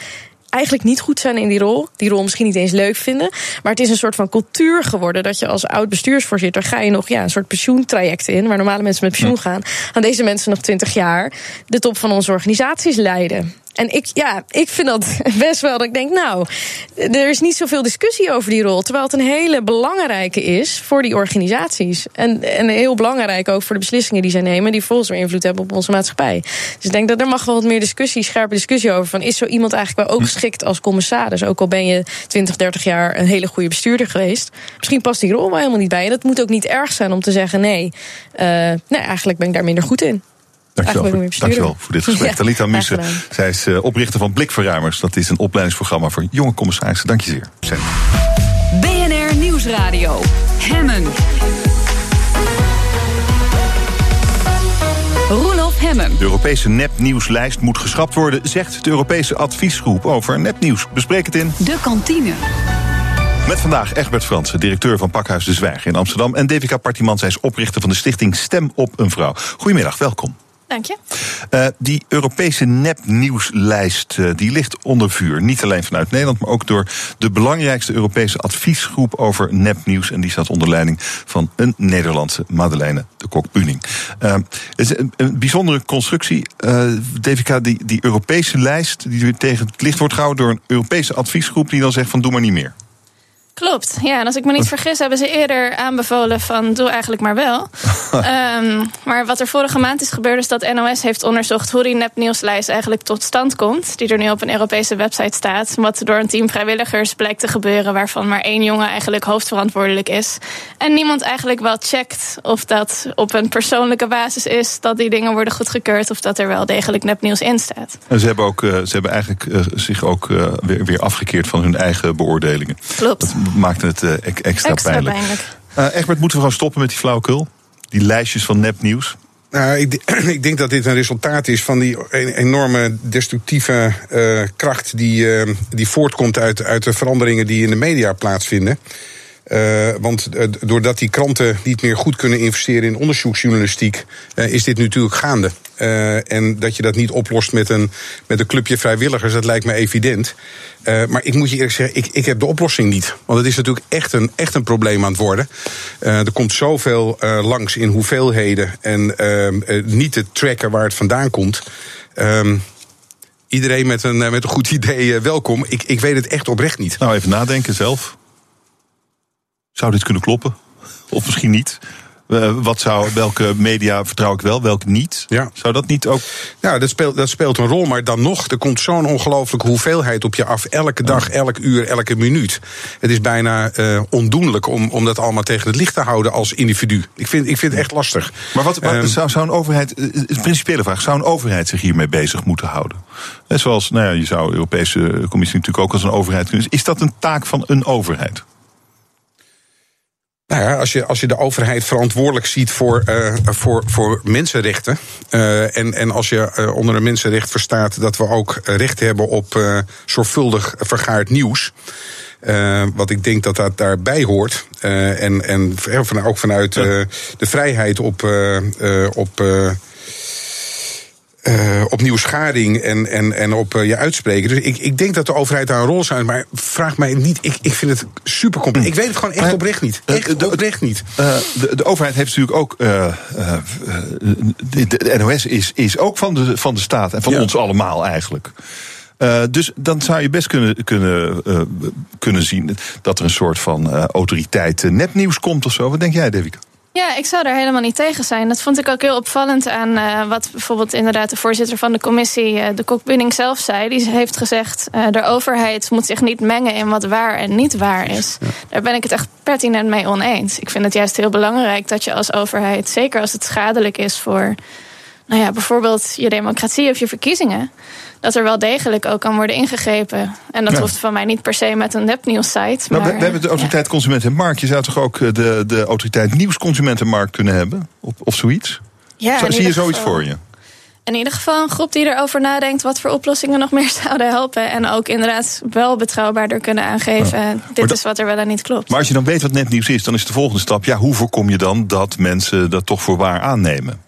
eigenlijk niet goed zijn in die rol. Die rol misschien niet eens leuk vinden. Maar het is een soort van cultuur geworden dat je als oud bestuursvoorzitter ga je nog ja, een soort pensioentraject in, waar normale mensen met pensioen gaan. Gaan deze mensen nog twintig jaar de top van onze organisaties leiden. En ik, ja, ik vind dat best wel dat ik denk, nou, er is niet zoveel discussie over die rol. Terwijl het een hele belangrijke is voor die organisaties. En, en heel belangrijk ook voor de beslissingen die zij nemen, die volgens weer invloed hebben op onze maatschappij. Dus ik denk dat er mag wel wat meer discussie, scherpe discussie over. Van is zo iemand eigenlijk wel ook geschikt als commissaris? Ook al ben je 20, 30 jaar een hele goede bestuurder geweest. Misschien past die rol wel helemaal niet bij. En dat moet ook niet erg zijn om te zeggen: nee, uh, nee eigenlijk ben ik daar minder goed in. Dankjewel voor, dankjewel voor dit gesprek. Ja, Talita Musse, zij is uh, oprichter van Blikverruimers. Dat is een opleidingsprogramma voor jonge commissarissen. Dank je zeer. BNR Nieuwsradio. Hemmen. Roelof Hemmen. De Europese nepnieuwslijst moet geschrapt worden, zegt de Europese adviesgroep over nepnieuws. Bespreek het in de kantine. Met vandaag Egbert Fransen, directeur van Pakhuis de Zwijger in Amsterdam. En Devika Partiman, zij is oprichter van de stichting Stem op een Vrouw. Goedemiddag, welkom. Dank je. Uh, die Europese nepnieuwslijst uh, die ligt onder vuur. Niet alleen vanuit Nederland, maar ook door de belangrijkste Europese adviesgroep over nepnieuws. En die staat onder leiding van een Nederlandse Madeleine de Kok-Buning. Uh, het is een, een, bijzondere constructie. DVK, die, die Europese lijst die tegen het licht wordt gehouden door een Europese adviesgroep die dan zegt van doe maar niet meer. Klopt, ja. En als ik me niet vergis, hebben ze eerder aanbevolen van doe eigenlijk maar wel. um, maar wat er vorige maand is gebeurd, is dat NOS heeft onderzocht hoe die nepnieuwslijst eigenlijk tot stand komt. Die er nu op een Europese website staat. Wat door een team vrijwilligers blijkt te gebeuren, waarvan maar één jongen eigenlijk hoofdverantwoordelijk is. En niemand eigenlijk wel checkt of dat op een persoonlijke basis is, dat die dingen worden goedgekeurd of dat er wel degelijk nepnieuws in staat. En ze hebben, ook, uh, ze hebben eigenlijk uh, zich ook uh, weer, weer afgekeerd van hun eigen beoordelingen. Klopt. Dat maakte het uh, extra, extra pijnlijk. pijnlijk. Uh, Egbert, moeten we gewoon stoppen met die flauwekul? Die lijstjes van nepnieuws? Nou, ik, ik, denk dat dit een resultaat is van die enorme destructieve uh, kracht die, uh, die voortkomt uit, uit de veranderingen die in de media plaatsvinden. Uh, want uh, doordat die kranten niet meer goed kunnen investeren in onderzoeksjournalistiek, uh, is dit natuurlijk gaande. en dat je dat niet oplost met een, met een clubje vrijwilligers, dat lijkt me evident. maar ik moet je eerlijk zeggen, ik, ik heb de oplossing niet. Want het is natuurlijk echt een, echt een probleem aan het worden. er komt zoveel langs in hoeveelheden en niet te tracken waar het vandaan komt. iedereen met een, met een goed idee welkom. Ik, ik weet het echt oprecht niet. Nou, even nadenken zelf. Zou dit kunnen kloppen? Of misschien niet? Uh, wat zou, welke media vertrouw ik wel, welke niet? Ja. Zou dat niet ook. Ja, dat speelt, dat speelt een rol, maar dan nog, er komt zo'n ongelooflijke hoeveelheid op je af. Elke dag, elk uur, elke minuut. Het is bijna uh, ondoenlijk om, om dat allemaal tegen het licht te houden als individu. Ik vind, ik vind het echt lastig. Maar wat, wat um, zou, zou een overheid. Een principiële vraag: zou een overheid zich hiermee bezig moeten houden? Net zoals, nou ja, je zou de Europese Commissie natuurlijk ook als een overheid kunnen. Is dat een taak van een overheid? Nou ja, als je, als je de overheid verantwoordelijk ziet voor, uh, voor, voor mensenrechten. Uh, en, en als je uh, onder een mensenrecht verstaat dat we ook recht hebben op zorgvuldig vergaard nieuws. wat ik denk dat dat daarbij hoort. en en van, ook vanuit de vrijheid op. op uh, op nieuwsgaring en, en, en op uh, je uitspreken. Dus ik, ik denk dat de overheid daar een rol zou Maar vraag mij niet. Ik, ik vind het super complex. Ik weet het gewoon echt oprecht niet. Echt de, oprecht niet. Uh, de, de overheid heeft natuurlijk ook. De, de, NOS is, is ook van de, van de staat en van ja. ons allemaal eigenlijk. Uh, dus dan zou je best kunnen, kunnen, uh, kunnen zien dat er een soort van uh, autoriteit nepnieuws komt of zo. Wat denk jij, Devika? Ja, ik zou daar helemaal niet tegen zijn. Dat vond ik ook heel opvallend aan uh, wat bijvoorbeeld inderdaad de voorzitter van de commissie, uh, de Kokbunning zelf zei. Die heeft gezegd, uh, de overheid moet zich niet mengen in wat waar en niet waar is. Ja. Daar ben ik het echt pertinent mee oneens. Ik vind het juist heel belangrijk dat je als overheid, zeker als het schadelijk is voor nou ja, bijvoorbeeld je democratie of je verkiezingen, dat er wel degelijk ook kan worden ingegrepen. En dat ja. hoeft van mij niet per se met een nepnieuws-site. Maar, maar we, we, hebben de autoriteit ja. Consument en Markt. Je zou toch ook de, de autoriteit Nieuwsconsumentenmarkt kunnen hebben? Of, of zoiets? Ja, Zo, zie je zoiets geval, voor je? In ieder geval een groep die erover nadenkt wat voor oplossingen nog meer zouden helpen. En ook inderdaad wel betrouwbaarder kunnen aangeven. Ja. Dit is wat er wel en niet klopt. Maar als je dan weet wat nepnieuws is, dan is de volgende stap: ja, hoe voorkom je dan dat mensen dat toch voor waar aannemen?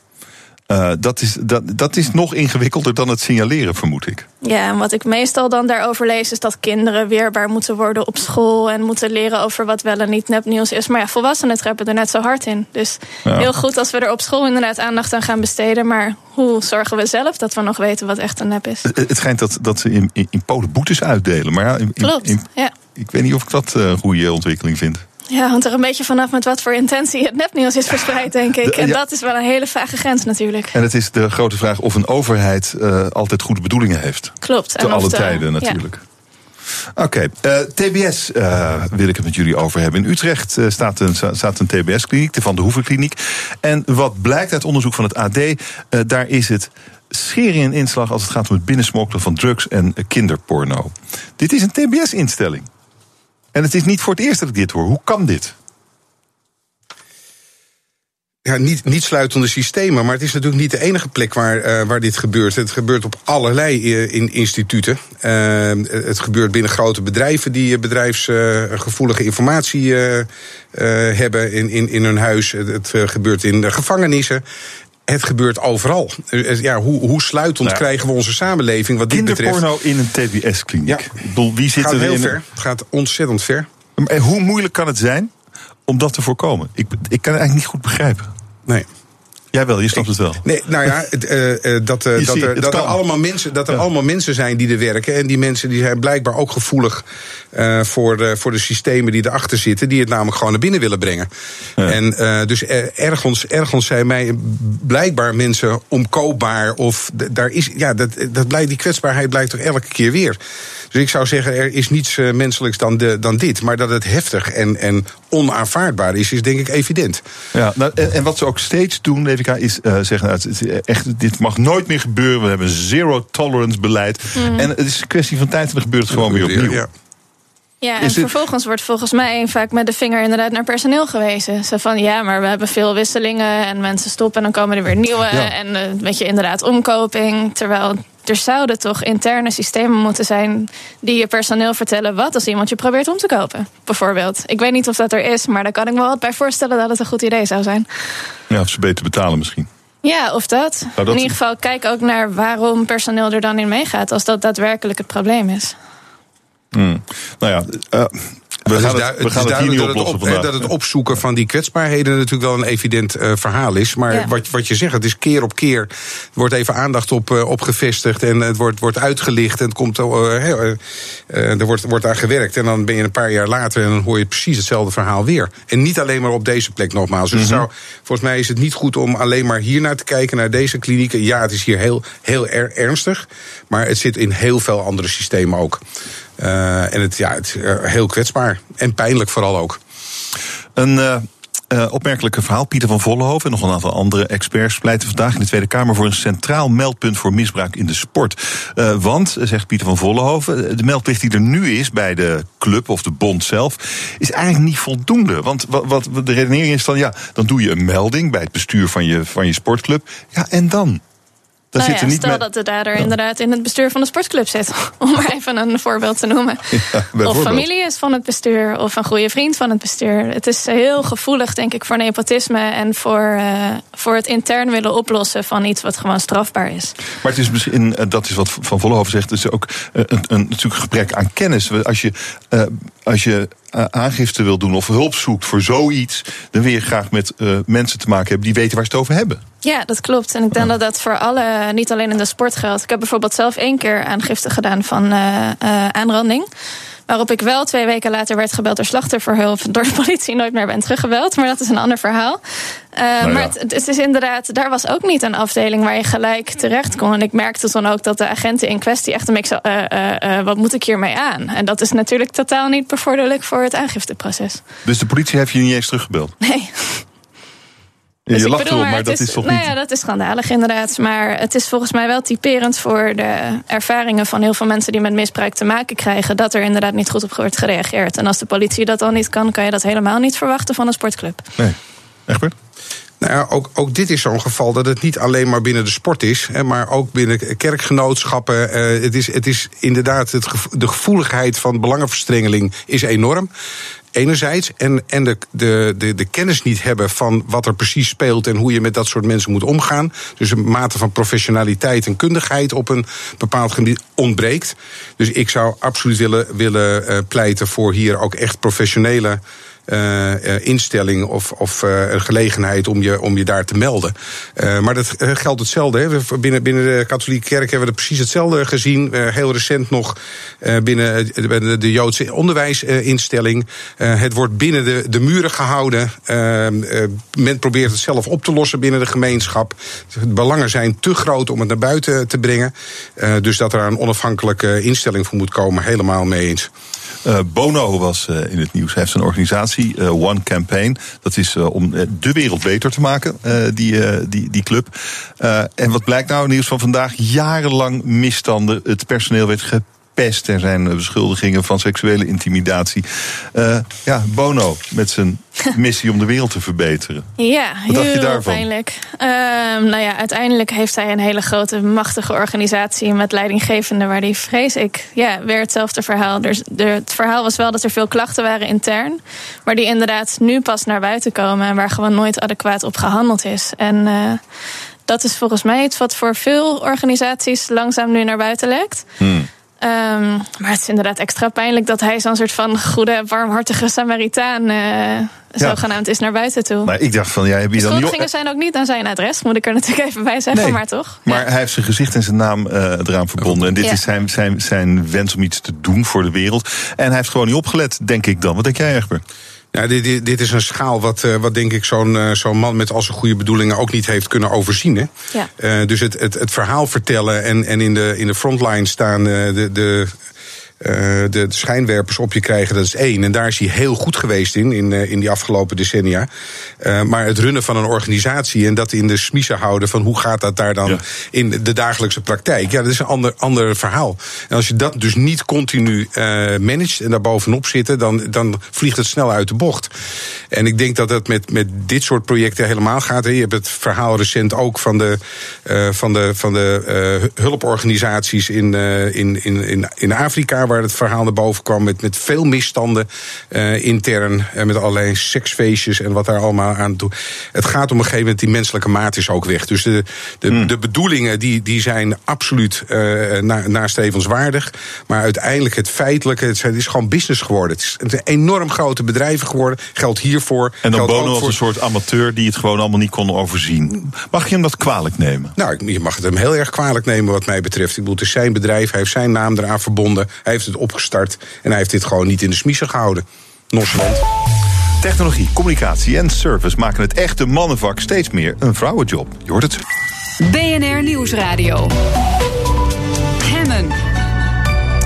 Uh, dat, is, dat, dat is nog ingewikkelder dan het signaleren, vermoed ik. Ja, en wat ik meestal dan daarover lees, is dat kinderen weerbaar moeten worden op school en moeten leren over wat wel en niet nepnieuws is. Maar ja, volwassenen trappen er net zo hard in. Dus ja. heel goed als we er op school inderdaad aandacht aan gaan besteden. Maar hoe zorgen we zelf dat we nog weten wat echt een nep is? Het, het schijnt dat, dat ze in, in, in Polen boetes uitdelen. Maar ja, in, Klopt, in, ja. Ik weet niet of ik dat een goede ontwikkeling vind. Ja, hangt er een beetje vanaf met wat voor intentie het nepnieuws is verspreid, denk ik. En dat is wel een hele vage grens natuurlijk. En het is de grote vraag of een overheid uh, altijd goede bedoelingen heeft. Klopt. Te alle tijden natuurlijk. Ja. Oké, okay. uh, TBS uh, wil ik het met jullie over hebben. In Utrecht uh, staat een, staat een TBS-kliniek, de Van de Hoevenkliniek. En wat blijkt uit onderzoek van het AD, daar is het schering en inslag als het gaat om het binnensmokkelen van drugs en kinderporno. Dit is een TBS-instelling. En het is niet voor het eerst dat ik dit hoor. Hoe kan dit? Ja, niet, niet sluitende systemen, maar het is natuurlijk niet de enige plek waar, uh, waar dit gebeurt. Het gebeurt op allerlei uh, in instituten. Uh, het gebeurt binnen grote bedrijven die bedrijfsgevoelige informatie hebben in, in, in hun huis. Het gebeurt in de gevangenissen. Het gebeurt overal. Eh, Ja, hoe, hoe sluitend Nou ja. krijgen we onze samenleving wat dit betreft? Kinderporno in een TBS-kliniek. Ja. Ik bedoel, wie zit gaat er heel in? ver. Het gaat ontzettend ver. En hoe moeilijk kan het zijn om dat te voorkomen? Ik, ik kan het eigenlijk niet goed begrijpen. Nee. Jij wel, je snapt het wel. Nee, nou ja, het, eh, eh, dat, eh, dat, er, dat, er allemaal mensen, dat er Ja. allemaal mensen zijn die er werken. En die mensen die zijn blijkbaar ook gevoelig voor, de, voor de systemen die erachter zitten. Die het namelijk gewoon naar binnen willen brengen. En dus er- ergens, ergens zijn mij blijkbaar mensen omkoopbaar. Of daar is, ja, dat, dat blijkt, die kwetsbaarheid blijkt toch elke keer weer. Dus ik zou zeggen, er is niets eh, menselijks dan, de, dan dit. Maar dat het heftig en, en onaanvaardbaar is, is denk ik evident. Ja, nou, en, en wat ze ook steeds doen, Levika, is eh, zeggen: nou, het, het- echt, dit mag nooit meer gebeuren. We hebben een zero tolerance beleid. Mhm. En het is een kwestie van tijd en dan gebeurt het gewoon weer opnieuw. Ja. Ja, en vervolgens wordt volgens mij vaak met de vinger inderdaad naar personeel gewezen. Zo van ja, maar we hebben veel wisselingen en mensen stoppen en dan komen er weer nieuwe. Ja. En eh, weet je, inderdaad omkoping. Terwijl er zouden toch interne systemen moeten zijn die je personeel vertellen wat als iemand je probeert om te kopen. Bijvoorbeeld. Ik weet niet of dat er is, maar daar kan ik me wel bij voorstellen dat het een goed idee zou zijn. Ja, of ze beter betalen misschien. Ja, of dat. dat- In ieder geval, kijk ook naar waarom personeel er dan in meegaat. Als dat daadwerkelijk het probleem is. Hmm. Nou ja, eh, we Het gaan het, we het gaan is het hier niet duidelijk dat het, oplossen op, hè, vandaag. dat het opzoeken van die kwetsbaarheden natuurlijk wel een evident eh, verhaal is. Maar Ja. wat, wat je zegt, het is keer op keer. Er wordt even aandacht op, eh, op gevestigd en het wordt, wordt uitgelicht. En het komt, eh, er wordt, wordt aan gewerkt. En dan ben je een paar jaar later en dan hoor je precies hetzelfde verhaal weer. En niet alleen maar op deze plek nogmaals. Dus het zou, volgens mij is het niet goed om alleen maar hier naar te kijken, naar deze klinieken. Ja, het is hier heel, heel er- ernstig. Maar het zit in heel veel andere systemen ook. Eh, en het, ja, het is eh, heel kwetsbaar. En pijnlijk vooral ook. Een eh, opmerkelijke verhaal. Pieter van Vollenhoven en nog een aantal andere experts pleiten vandaag in de Tweede Kamer voor een centraal meldpunt voor misbruik in de sport. Want, zegt Pieter van Vollenhoven, de meldplicht die er nu is bij de club of de bond zelf, is eigenlijk niet voldoende. Want wat, wat de redenering is dan, ja, dan doe je een melding bij het bestuur van je, van je sportclub. Ja, en dan? Nou ja, niet stel dat de dader inderdaad in het bestuur van de sportclub zit. Om maar even een voorbeeld te noemen. Ja, Of familie is van het bestuur, of een goede vriend van het bestuur. Het is heel gevoelig, denk ik, voor nepotisme en voor, eh, voor het intern willen oplossen van iets wat gewoon strafbaar is. Maar het is misschien, eh, dat is wat Van Vollenhoven zegt, het is ook eh, een, een, natuurlijk een gebrek aan kennis. Als je, als je aangifte wil doen of hulp zoekt voor zoiets, dan wil je graag met eh, mensen te maken hebben die weten waar ze het over hebben. Ja, dat klopt. En ik denk dat dat voor alle, niet alleen in de sport geldt. Ik heb bijvoorbeeld zelf één keer aangifte gedaan van eh, eh, aanranding. Waarop ik wel twee weken later werd gebeld door slachtofferhulp. Door de politie nooit meer ben teruggebeld. Maar dat is een ander verhaal. Eh, Nou ja. Maar het, het is inderdaad, daar was ook niet een afdeling waar je gelijk terecht kon. En ik merkte dan ook dat de agenten in kwestie echt een mix eh, eh, wat moet ik hiermee aan? En dat is natuurlijk totaal niet bevorderlijk voor het aangifteproces. Dus de politie heeft je niet eens teruggebeld. Nee. Je Dus ik lacht bedoel, erop, maar dat is, toch nou niet... ja, dat is schandalig inderdaad. Maar het is volgens mij wel typerend voor de ervaringen van heel veel mensen die met misbruik te maken krijgen. Dat er inderdaad niet goed op wordt gereageerd. En als de politie dat al niet kan, kan je dat helemaal niet verwachten van een sportclub. Nee. Egbert? Nou ja, ook, ook dit is zo'n geval dat het niet alleen maar binnen de sport is, hè, maar ook binnen kerkgenootschappen. Eh, het, is, het is inderdaad, het, gevo- de gevoeligheid van belangenverstrengeling is enorm. Enerzijds, en, en de, de, de, de kennis niet hebben van wat er precies speelt en hoe je met dat soort mensen moet omgaan. Dus een mate van professionaliteit en kundigheid op een bepaald gebied ontbreekt. Dus ik zou absoluut willen, willen eh, pleiten voor hier ook echt professionele eh, eh, instelling of, of eh, een gelegenheid om je, om je daar te melden. Maar dat geldt hetzelfde. Hè. Binnen, binnen de katholieke kerk hebben we precies hetzelfde gezien. Heel recent nog binnen de, de Joodse onderwijsinstelling. Het wordt binnen de, de muren gehouden. Eh, eh, men probeert het zelf op te lossen binnen de gemeenschap. De belangen zijn te groot om het naar buiten te brengen. Dus dat er een onafhankelijke instelling voor moet komen, helemaal mee eens. Eh, Bono was eh, in het nieuws. Hij heeft een organisatie, eh, One Campaign. Dat is om de wereld beter te maken, die, die, die club. En wat blijkt nou in het nieuws van vandaag? Jarenlang misstanden. Het personeel werd gepest. Er zijn beschuldigingen van seksuele intimidatie. Eh, ja, Bono met zijn missie om de wereld te verbeteren. Ja, Wat dacht je daarvan? pijnlijk. Ehm, nou ja, uiteindelijk heeft hij een hele grote, machtige organisatie met leidinggevende, waar die vrees ik, ja, weer hetzelfde verhaal. Dus de, het verhaal was wel dat er veel klachten waren intern, maar die inderdaad nu pas naar buiten komen en waar gewoon nooit adequaat op gehandeld is. En eh, dat is volgens mij iets wat voor veel organisaties langzaam nu naar buiten lekt. Hmm. Ehm, maar het is inderdaad extra pijnlijk dat hij zo'n soort van goede, warmhartige Samaritaan uh, zogenaamd is naar buiten toe. Maar ik dacht van, ja, heb je dan niet... zijn ook niet aan zijn adres, moet ik er natuurlijk even bij zeggen, nee, maar toch? Maar hij heeft zijn gezicht en zijn naam uh, eraan verbonden. En dit Ja. is zijn, zijn, zijn wens om iets te doen voor de wereld. En hij heeft gewoon niet opgelet, denk ik dan. Wat denk jij, Egbert? Ja, dit, dit, dit is een schaal wat, eh, wat denk ik zo'n eh, zo'n man met al zijn goede bedoelingen ook niet heeft kunnen overzien. Hè? Ja. Eh, dus het, het, het verhaal vertellen en, en in, de, in de frontline staan de. de de, de schijnwerpers op je krijgen, dat is één. En daar is hij heel goed geweest in, in, eh, in die afgelopen decennia. Eh, maar het runnen van een organisatie en dat in de smiezen houden van hoe gaat dat daar dan in de dagelijkse praktijk. Ja, dat is een ander, ander verhaal. En als je dat dus niet continu eh managt en daar bovenop zitten, dan, dan vliegt het snel uit de bocht. En ik denk dat dat met, met dit soort projecten helemaal gaat. hè. Je hebt het verhaal recent ook van de, eh, van de, van de eh, hulporganisaties in, eh, in, in, in, in Afrika, waar het verhaal naar boven kwam met, met veel misstanden eh, intern. En met allerlei seksfeestjes en wat daar allemaal aan toe. Het gaat op een gegeven moment, die menselijke maat is ook weg. Dus de, de, de bedoelingen die, die zijn absoluut eh na, nastrevenswaardig. Maar uiteindelijk het feitelijke, het zijn- het is gewoon business geworden. Het is een enorm grote bedrijven geworden. Geldt hiervoor. En dan Bono als voor- een soort amateur die het gewoon allemaal niet kon overzien. Mag je hem dat kwalijk nemen? Nou, je mag het hem heel erg kwalijk nemen wat mij betreft. Ik bedoel, het is zijn bedrijf, hij heeft zijn naam eraan verbonden. Hij heeft het opgestart en hij heeft dit gewoon niet in de smiezen gehouden. Nosland. Technologie, communicatie en service maken het echte mannenvak steeds meer een vrouwenjob. Je hoort het. BNR Nieuwsradio.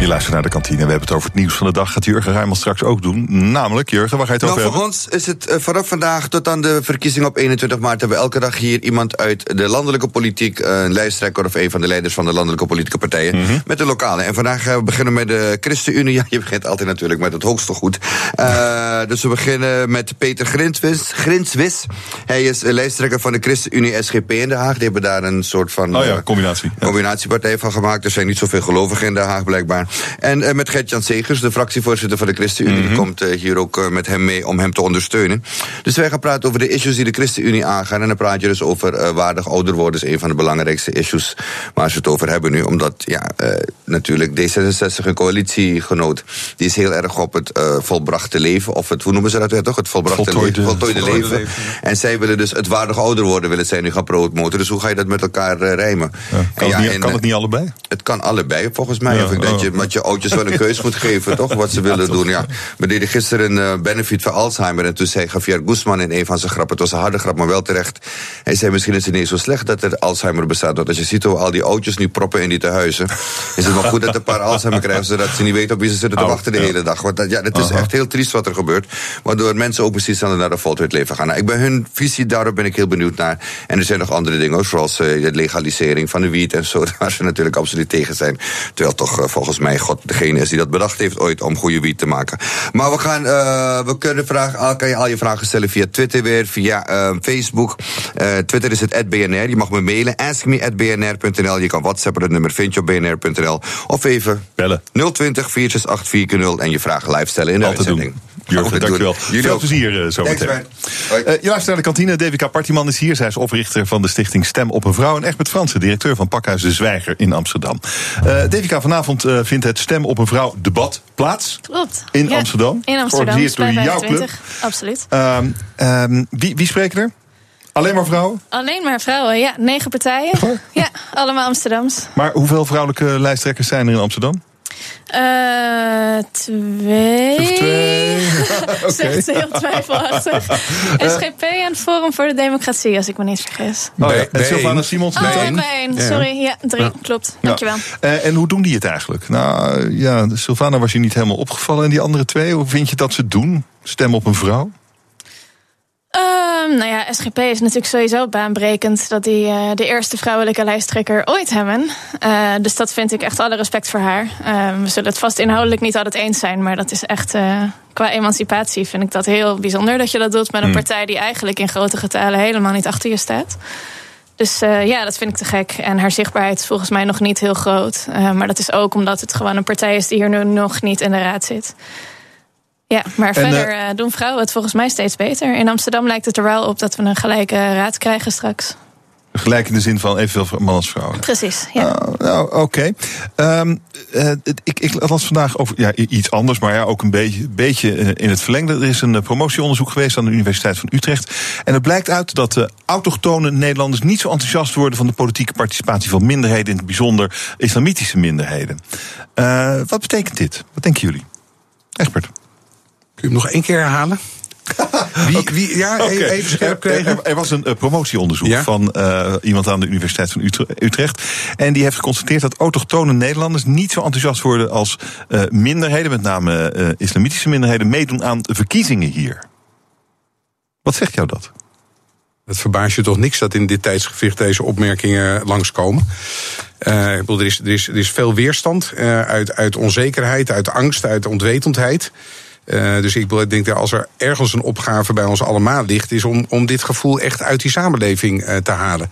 Je luistert naar de kantine. We hebben het over het nieuws van de dag. Gaat Jurgen Ruimel straks ook doen. Namelijk, Jurgen, waar ga je het Nou, over voor hebben? ons is het eh, vanaf vandaag tot aan de verkiezing op 21 maart... hebben we elke dag hier iemand uit de landelijke politiek... eh, een lijsttrekker of een van de leiders van de landelijke politieke partijen... Mhm. met de lokale. En vandaag gaan we beginnen met de ChristenUnie. Ja, je begint altijd natuurlijk met het hoogste goed. Eh, dus we beginnen met Peter Grinswis. Grinswis. Hij is eh, lijsttrekker van de ChristenUnie SGP in Den Haag. Die hebben daar een soort van... Oh ja, eh, combinatie. combinatiepartij van gemaakt. Er zijn niet zoveel gelovigen in Den Haag blijkbaar. En eh, met Gert-Jan Segers, de fractievoorzitter van de ChristenUnie... Mhm. die komt eh, hier ook eh, met hem mee om hem te ondersteunen. Dus wij gaan praten over de issues die de ChristenUnie aangaan. En dan praat je dus over waardig ouder worden... is een van de belangrijkste issues waar ze het over hebben nu. Omdat, ja, eh, natuurlijk D66, een coalitiegenoot... die is heel erg op het eh, volbrachte leven... of het, hoe noemen ze dat weer toch? Het volbrachte Voltooide- leven. Voltooide voltooide leven. leven. En zij willen dus het waardig ouder worden... willen zij nu gaan promoten. Dus hoe ga je dat met elkaar eh, rijmen? Kan, En ja, het, niet, en, kan het niet allebei? het kan allebei, volgens mij. Ja, of ik dat oh. je met je oudjes wel een keus moet geven, toch? Wat ze willen doen. Ja. We deden gisteren een eh, benefit voor Alzheimer. En toen zei Javier Guzman in een van zijn grappen. Het was een harde grap, maar wel terecht. Hij zei: Misschien is het niet zo slecht dat er Alzheimer bestaat. Want als je ziet hoe al die oudjes nu proppen in die tehuizen. is het wel goed dat een paar Alzheimer krijgen. zodat ze niet weten op wie ze zitten te Oh, wachten de hele dag. Want dat, ja, dat is echt heel triest wat er gebeurt. Waardoor mensen ook precies dan naar de voltooid leven gaan. Nou, ik ben hun visie, daarop ben ik heel benieuwd naar. En er zijn nog andere dingen, zoals eh, de legalisering van de wiet en zo. Waar ze natuurlijk absoluut tegen zijn. Terwijl toch eh, volgens mij God degene is die dat bedacht heeft ooit om goede wiet te maken. Maar we gaan, eh, we kunnen vragen, al, kan je al je vragen stellen via Twitter weer, via eh, Facebook. Eh, Twitter is het @bnr. Je mag me mailen, askme@bnr.nl. Je kan WhatsAppen, het nummer vind je op bnr.nl. Of even bellen 020 468 440 en je vragen live stellen in de Altijd doen. Jurgen, dankjewel. Jullie Veel ook. plezier uh, zo meteen. Uh, je luistert naar de kantine. DWK Partiman is hier. Zij is oprichter van de stichting Stem op een Vrouw. En Egbert Fransen, directeur van Pakhuis de Zwijger in Amsterdam. Uh, DWK vanavond uh, vindt het Stem op een Vrouw debat plaats. Klopt. In Ja, Amsterdam. In Amsterdam. Georganiseerd door jouw club. 25. Absoluut. Um, um, wie, wie spreken er? Alleen maar vrouwen? Alleen maar vrouwen, ja. Negen partijen. Ja, allemaal Amsterdams. Maar hoeveel vrouwelijke lijsttrekkers zijn er in Amsterdam? Uh, twee. twee. Zegt ze heel twijfelachtig. SGP en Forum voor de Democratie, als ik me niet vergis. Oh, ja. En Sylvana Simons Oh, ook? bij één. Sorry, ja, drie. Ja. Klopt. Dankjewel. Ja. Uh, en hoe doen die het eigenlijk? Nou ja, Sylvana was je niet helemaal opgevallen. En die andere twee, hoe vind je dat ze het doen? Stem op een vrouw? Um, nou ja, SGP is natuurlijk sowieso baanbrekend dat die uh, de eerste vrouwelijke lijsttrekker ooit hebben. Uh, dus dat vind ik echt alle respect voor haar. Uh, we zullen het vast inhoudelijk niet altijd eens zijn, maar dat is echt eh, qua emancipatie vind ik dat heel bijzonder dat je dat doet met een Hmm. partij die eigenlijk in grote getalen helemaal niet achter je staat. Dus ja, dat vind ik te gek. En haar zichtbaarheid is volgens mij nog niet heel groot. Maar dat is ook omdat het gewoon een partij is die hier nu nog niet in de raad zit. Ja, maar En, verder eh, uh, doen vrouwen het volgens mij steeds beter. In Amsterdam lijkt het er wel op dat we een gelijke raad krijgen straks. Gelijk in de zin van evenveel man als vrouw. Precies, ja. Oh, nou, oké. Ehm, eh, ik, ik las vandaag over ja, iets anders, maar ja, ook een beetje, beetje eh, in het verlengde. Er is een eh, promotieonderzoek geweest aan de Universiteit van Utrecht. En het blijkt uit dat de autochtone Nederlanders niet zo enthousiast worden van de politieke participatie van minderheden, in het bijzonder islamitische minderheden. Uh, wat betekent dit? Wat denken jullie? Egbert. Je hem nog één keer herhalen? Wie, wie, ja, Oké. even scherp krijgen. Er, er was een eh, promotieonderzoek Ja? van eh, iemand aan de Universiteit van Utre- Utrecht. En die heeft geconstateerd dat autochtone Nederlanders niet zo enthousiast worden als eh, minderheden, met name islamitische minderheden, meedoen aan verkiezingen hier. Wat zegt jou dat? Het verbaast je toch niks dat in dit tijdsgewicht deze opmerkingen langskomen. Ik bedoel, er, is, er, is, er is veel weerstand uit, uit onzekerheid, uit angst, uit onwetendheid. Eh, dus ik denk dat als er ergens een opgave bij ons allemaal ligt, is om, om dit gevoel echt uit die samenleving eh, te halen.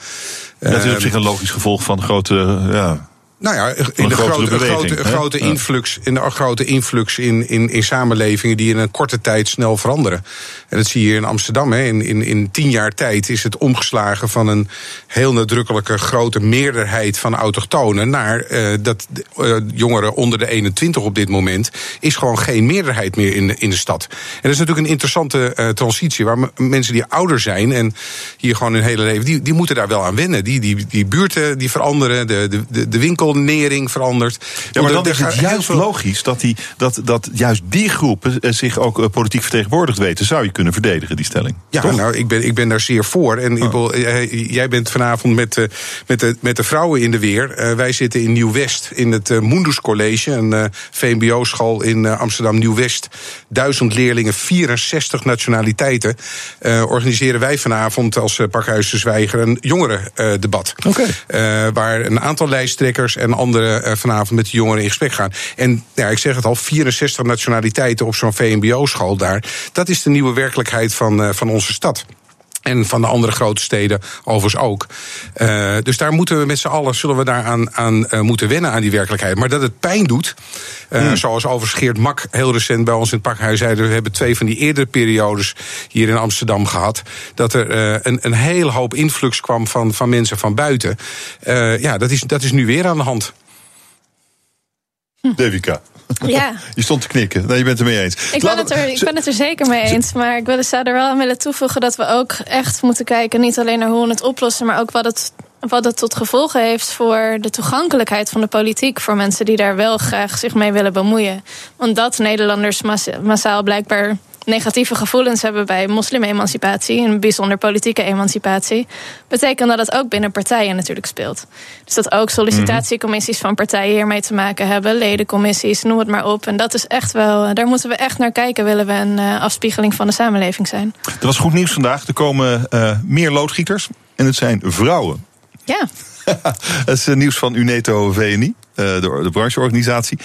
dat is op Eh, zich een logisch gevolg van grote. ja, Nou ja, in een de grote, grote, grote influx, in de grote influx in, in, in samenlevingen die in een korte tijd snel veranderen. En dat zie je hier in Amsterdam. Hè. In, in, in tien jaar tijd is het omgeslagen van een heel nadrukkelijke grote meerderheid van autochtonen naar eh, dat eh, jongeren onder de 21 op dit moment is gewoon geen meerderheid meer in de, in de stad. En dat is natuurlijk een interessante eh, transitie waar mensen die ouder zijn en hier gewoon hun hele leven, die, die moeten daar wel aan wennen. Die, die, die buurten die veranderen, de, de, de, de winkelnering verandert. Ja, maar dan is het juist veel- logisch dat, die, dat, dat juist die groepen eh, zich ook eh, politiek vertegenwoordigd weten. Zou je kunnen verdedigen, die stelling? Ja, Toch? nou, ik ben, ik ben daar zeer voor. En eh, jij bent vanavond met, eh, met, de, met de vrouwen in de weer. Wij zitten in Nieuw-West, in het Moenders College, een VMBO-school in Amsterdam Nieuw-West. Duizend leerlingen, 64 nationaliteiten. organiseren wij vanavond als Pakhuis de Zwijger een jongerendebat. Oké. Waar een aantal lijsttrekkers en anderen eh, vanavond met de jongeren in gesprek gaan. En ja, ik zeg het al, 64 nationaliteiten op zo'n VMBO-school daar. Dat is de nieuwe werkelijkheid van, eh, van onze stad. En van de andere grote steden overigens ook. Eh, dus daar moeten we met z'n allen zullen we daar aan, aan eh, moeten wennen aan die werkelijkheid. Maar dat het pijn doet, eh, zoals overigens Geert Mak heel recent bij ons in het pakhuis zei. We hebben twee van die eerdere periodes hier in Amsterdam gehad. Dat er eh, een, een hele hoop influx kwam van, van mensen van buiten. Eh, ja, dat is, dat is nu weer aan de hand. Devika. Ja. Je stond te knikken. Nee, je bent het er mee eens. Ik ben, het er, ik ben het er zeker mee eens. Maar ik wil- zou er wel aan willen toevoegen dat we ook echt moeten kijken. Niet alleen naar hoe we het oplossen, maar ook wat het, wat het tot gevolgen heeft voor de toegankelijkheid van de politiek. Voor mensen die daar wel graag zich mee willen bemoeien. Want dat Nederlanders massa- massaal blijkbaar negatieve gevoelens hebben bij moslim-emancipatie, en bijzonder politieke emancipatie, betekent dat het ook binnen partijen natuurlijk speelt. Dus dat ook sollicitatiecommissies van partijen hiermee te maken hebben, ledencommissies, noem het maar op. En dat is echt wel, daar moeten we echt naar kijken, willen we een eh, afspiegeling van de samenleving zijn. Er was goed nieuws vandaag. Er komen eh, meer loodgieters. En het zijn vrouwen. Ja. Dat is eh, nieuws van Uneto VNI, de, de brancheorganisatie.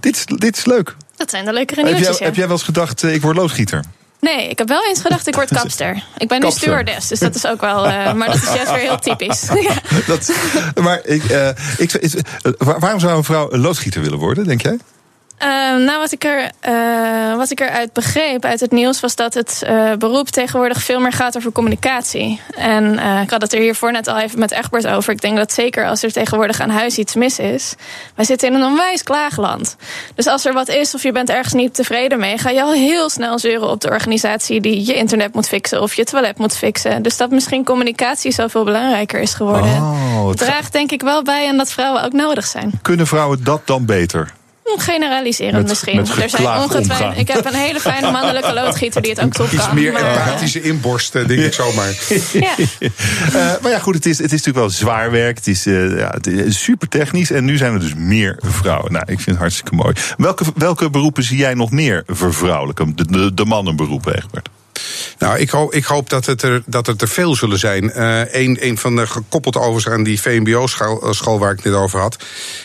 Dit, is, dit is leuk. Dat zijn de leukere Heb jij, nieuwtjes, heb jij wel eens gedacht, eh, ik word loodgieter? Nee, ik heb wel eens gedacht, ik word kapster. Ik ben nu Kapster. stewardess, dus dat is ook wel... eh, maar dat is juist weer heel typisch. Dat, maar ik, eh, ik, waarom zou een vrouw een loodgieter willen worden, denk jij? Ehm, nou, wat ik, er, eh, wat ik eruit begreep uit het nieuws was dat het eh, beroep tegenwoordig veel meer gaat over communicatie. En eh, ik had het er hiervoor net al even met Egbert over. Ik denk dat zeker als er tegenwoordig aan huis iets mis is. Wij zitten in een onwijs klaagland. Dus als er wat is of je bent ergens niet tevreden mee, ga je al heel snel zeuren op de organisatie die je internet moet fixen of je toilet moet fixen. Dus dat misschien communicatie zoveel belangrijker is geworden. Oh, het Draagt denk ik wel bij aan dat vrouwen ook nodig zijn. Kunnen vrouwen dat dan beter? Generaliserend Met- misschien. met er zijn ongetwijfeld. Ik heb een hele fijne mannelijke loodgieter die het ook top Iets kan. meer maar, eh, empathische inborsten, denk ik zomaar. ja. Eh, maar ja, goed, het is, het is natuurlijk wel zwaar werk. Het is, eh, ja, het is super technisch. En nu zijn er dus meer vrouwen. Nou, ik vind het hartstikke mooi. Welke, welke beroepen zie jij nog meer vervrouwelijken? De, de, de mannenberoepen, Egbert. Nou, ik hoop, ik hoop dat, het er, dat het er veel zullen zijn. Eén een, een van de gekoppeld overigens aan die VMBO-school eh, waar ik het net over had.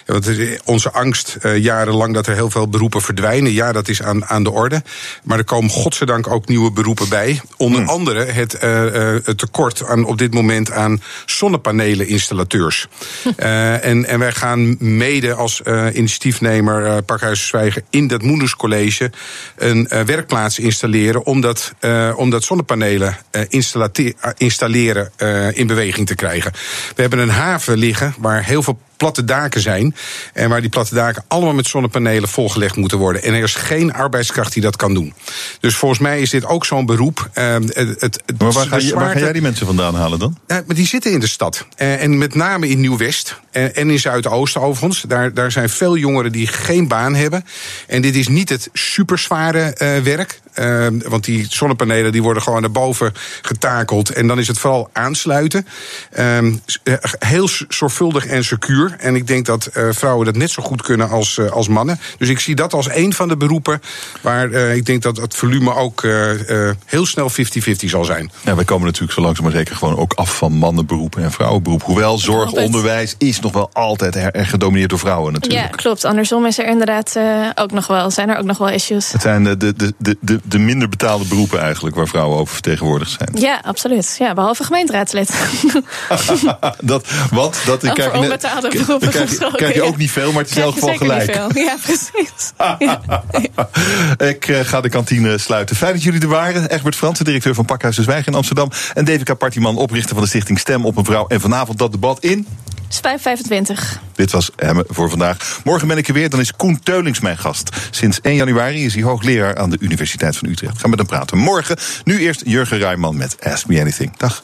Want is onze angst eh, jarenlang dat er heel veel beroepen verdwijnen. Ja, dat is aan, aan de orde. Maar er komen godzijdank ook nieuwe beroepen bij. Onder andere het, eh, eh, het tekort aan, op dit moment aan zonnepanelen-installateurs. Eh, en, en wij gaan mede als eh, initiatiefnemer uh, Pakhuis Zwijgen in dat Moeders College een eh, werkplaats installeren. Omdat eh, eh, om dat zonnepanelen eh, eh, installeren in beweging te krijgen. We hebben een haven liggen waar heel veel platte daken zijn. En waar die platte daken allemaal met zonnepanelen volgelegd moeten worden. En er is geen arbeidskracht die dat kan doen. Dus volgens mij is dit ook zo'n beroep. eh, het, het, Maar waar ga, je, waar ga jij die mensen vandaan halen dan? maar die zitten in de stad. Eh, en met name in Nieuw-West eh, en in Zuidoosten overigens. Daar, daar zijn veel jongeren die geen baan hebben. En dit is niet het superzware eh werk. Eh, want die zonnepanelen die worden gewoon naar boven getakeld. En dan is het vooral aansluiten. Ehm, eh, heel zorgvuldig en secuur. En ik denk dat eh, vrouwen dat net zo goed kunnen als, eh, als mannen. Dus ik zie dat als een van de beroepen... waar eh, ik denk dat het volume ook eh, eh, heel snel 50-50 zal zijn. Ja, wij komen natuurlijk zo langzaam maar zeker gewoon ook af van mannenberoepen en vrouwenberoepen. Hoewel zorg, onderwijs is nog wel altijd er- erg gedomineerd door vrouwen natuurlijk. Ja, klopt. Andersom is er inderdaad eh, ook nog wel, zijn er ook nog wel issues. Het zijn de, de, de, de, de, de minder betaalde beroepen eigenlijk waar vrouwen over vertegenwoordigd zijn. Ja, absoluut. Ja, behalve gemeenteraadslid. dat, wat? Dat, krijg je, net- krijg, je, ook niet veel, maar het is in elk geval gelijk. Ja, precies. Ik eh, ga de kantine sluiten. Fijn dat jullie er waren. Egbert Fransen, directeur van Pakhuis de Zwijg in Amsterdam. En Devika Partiman, oprichter van de stichting Stem op een Vrouw. En vanavond dat debat in. Spijp 25. Dit was Hemme voor vandaag. Morgen ben ik er weer. Dan is Koen Teulings mijn gast. Sinds 1 januari is hij hoogleraar aan de Universiteit van Utrecht. Gaan met hem praten. Morgen, nu eerst Jurgen Rijman met Ask Me Anything. Dag.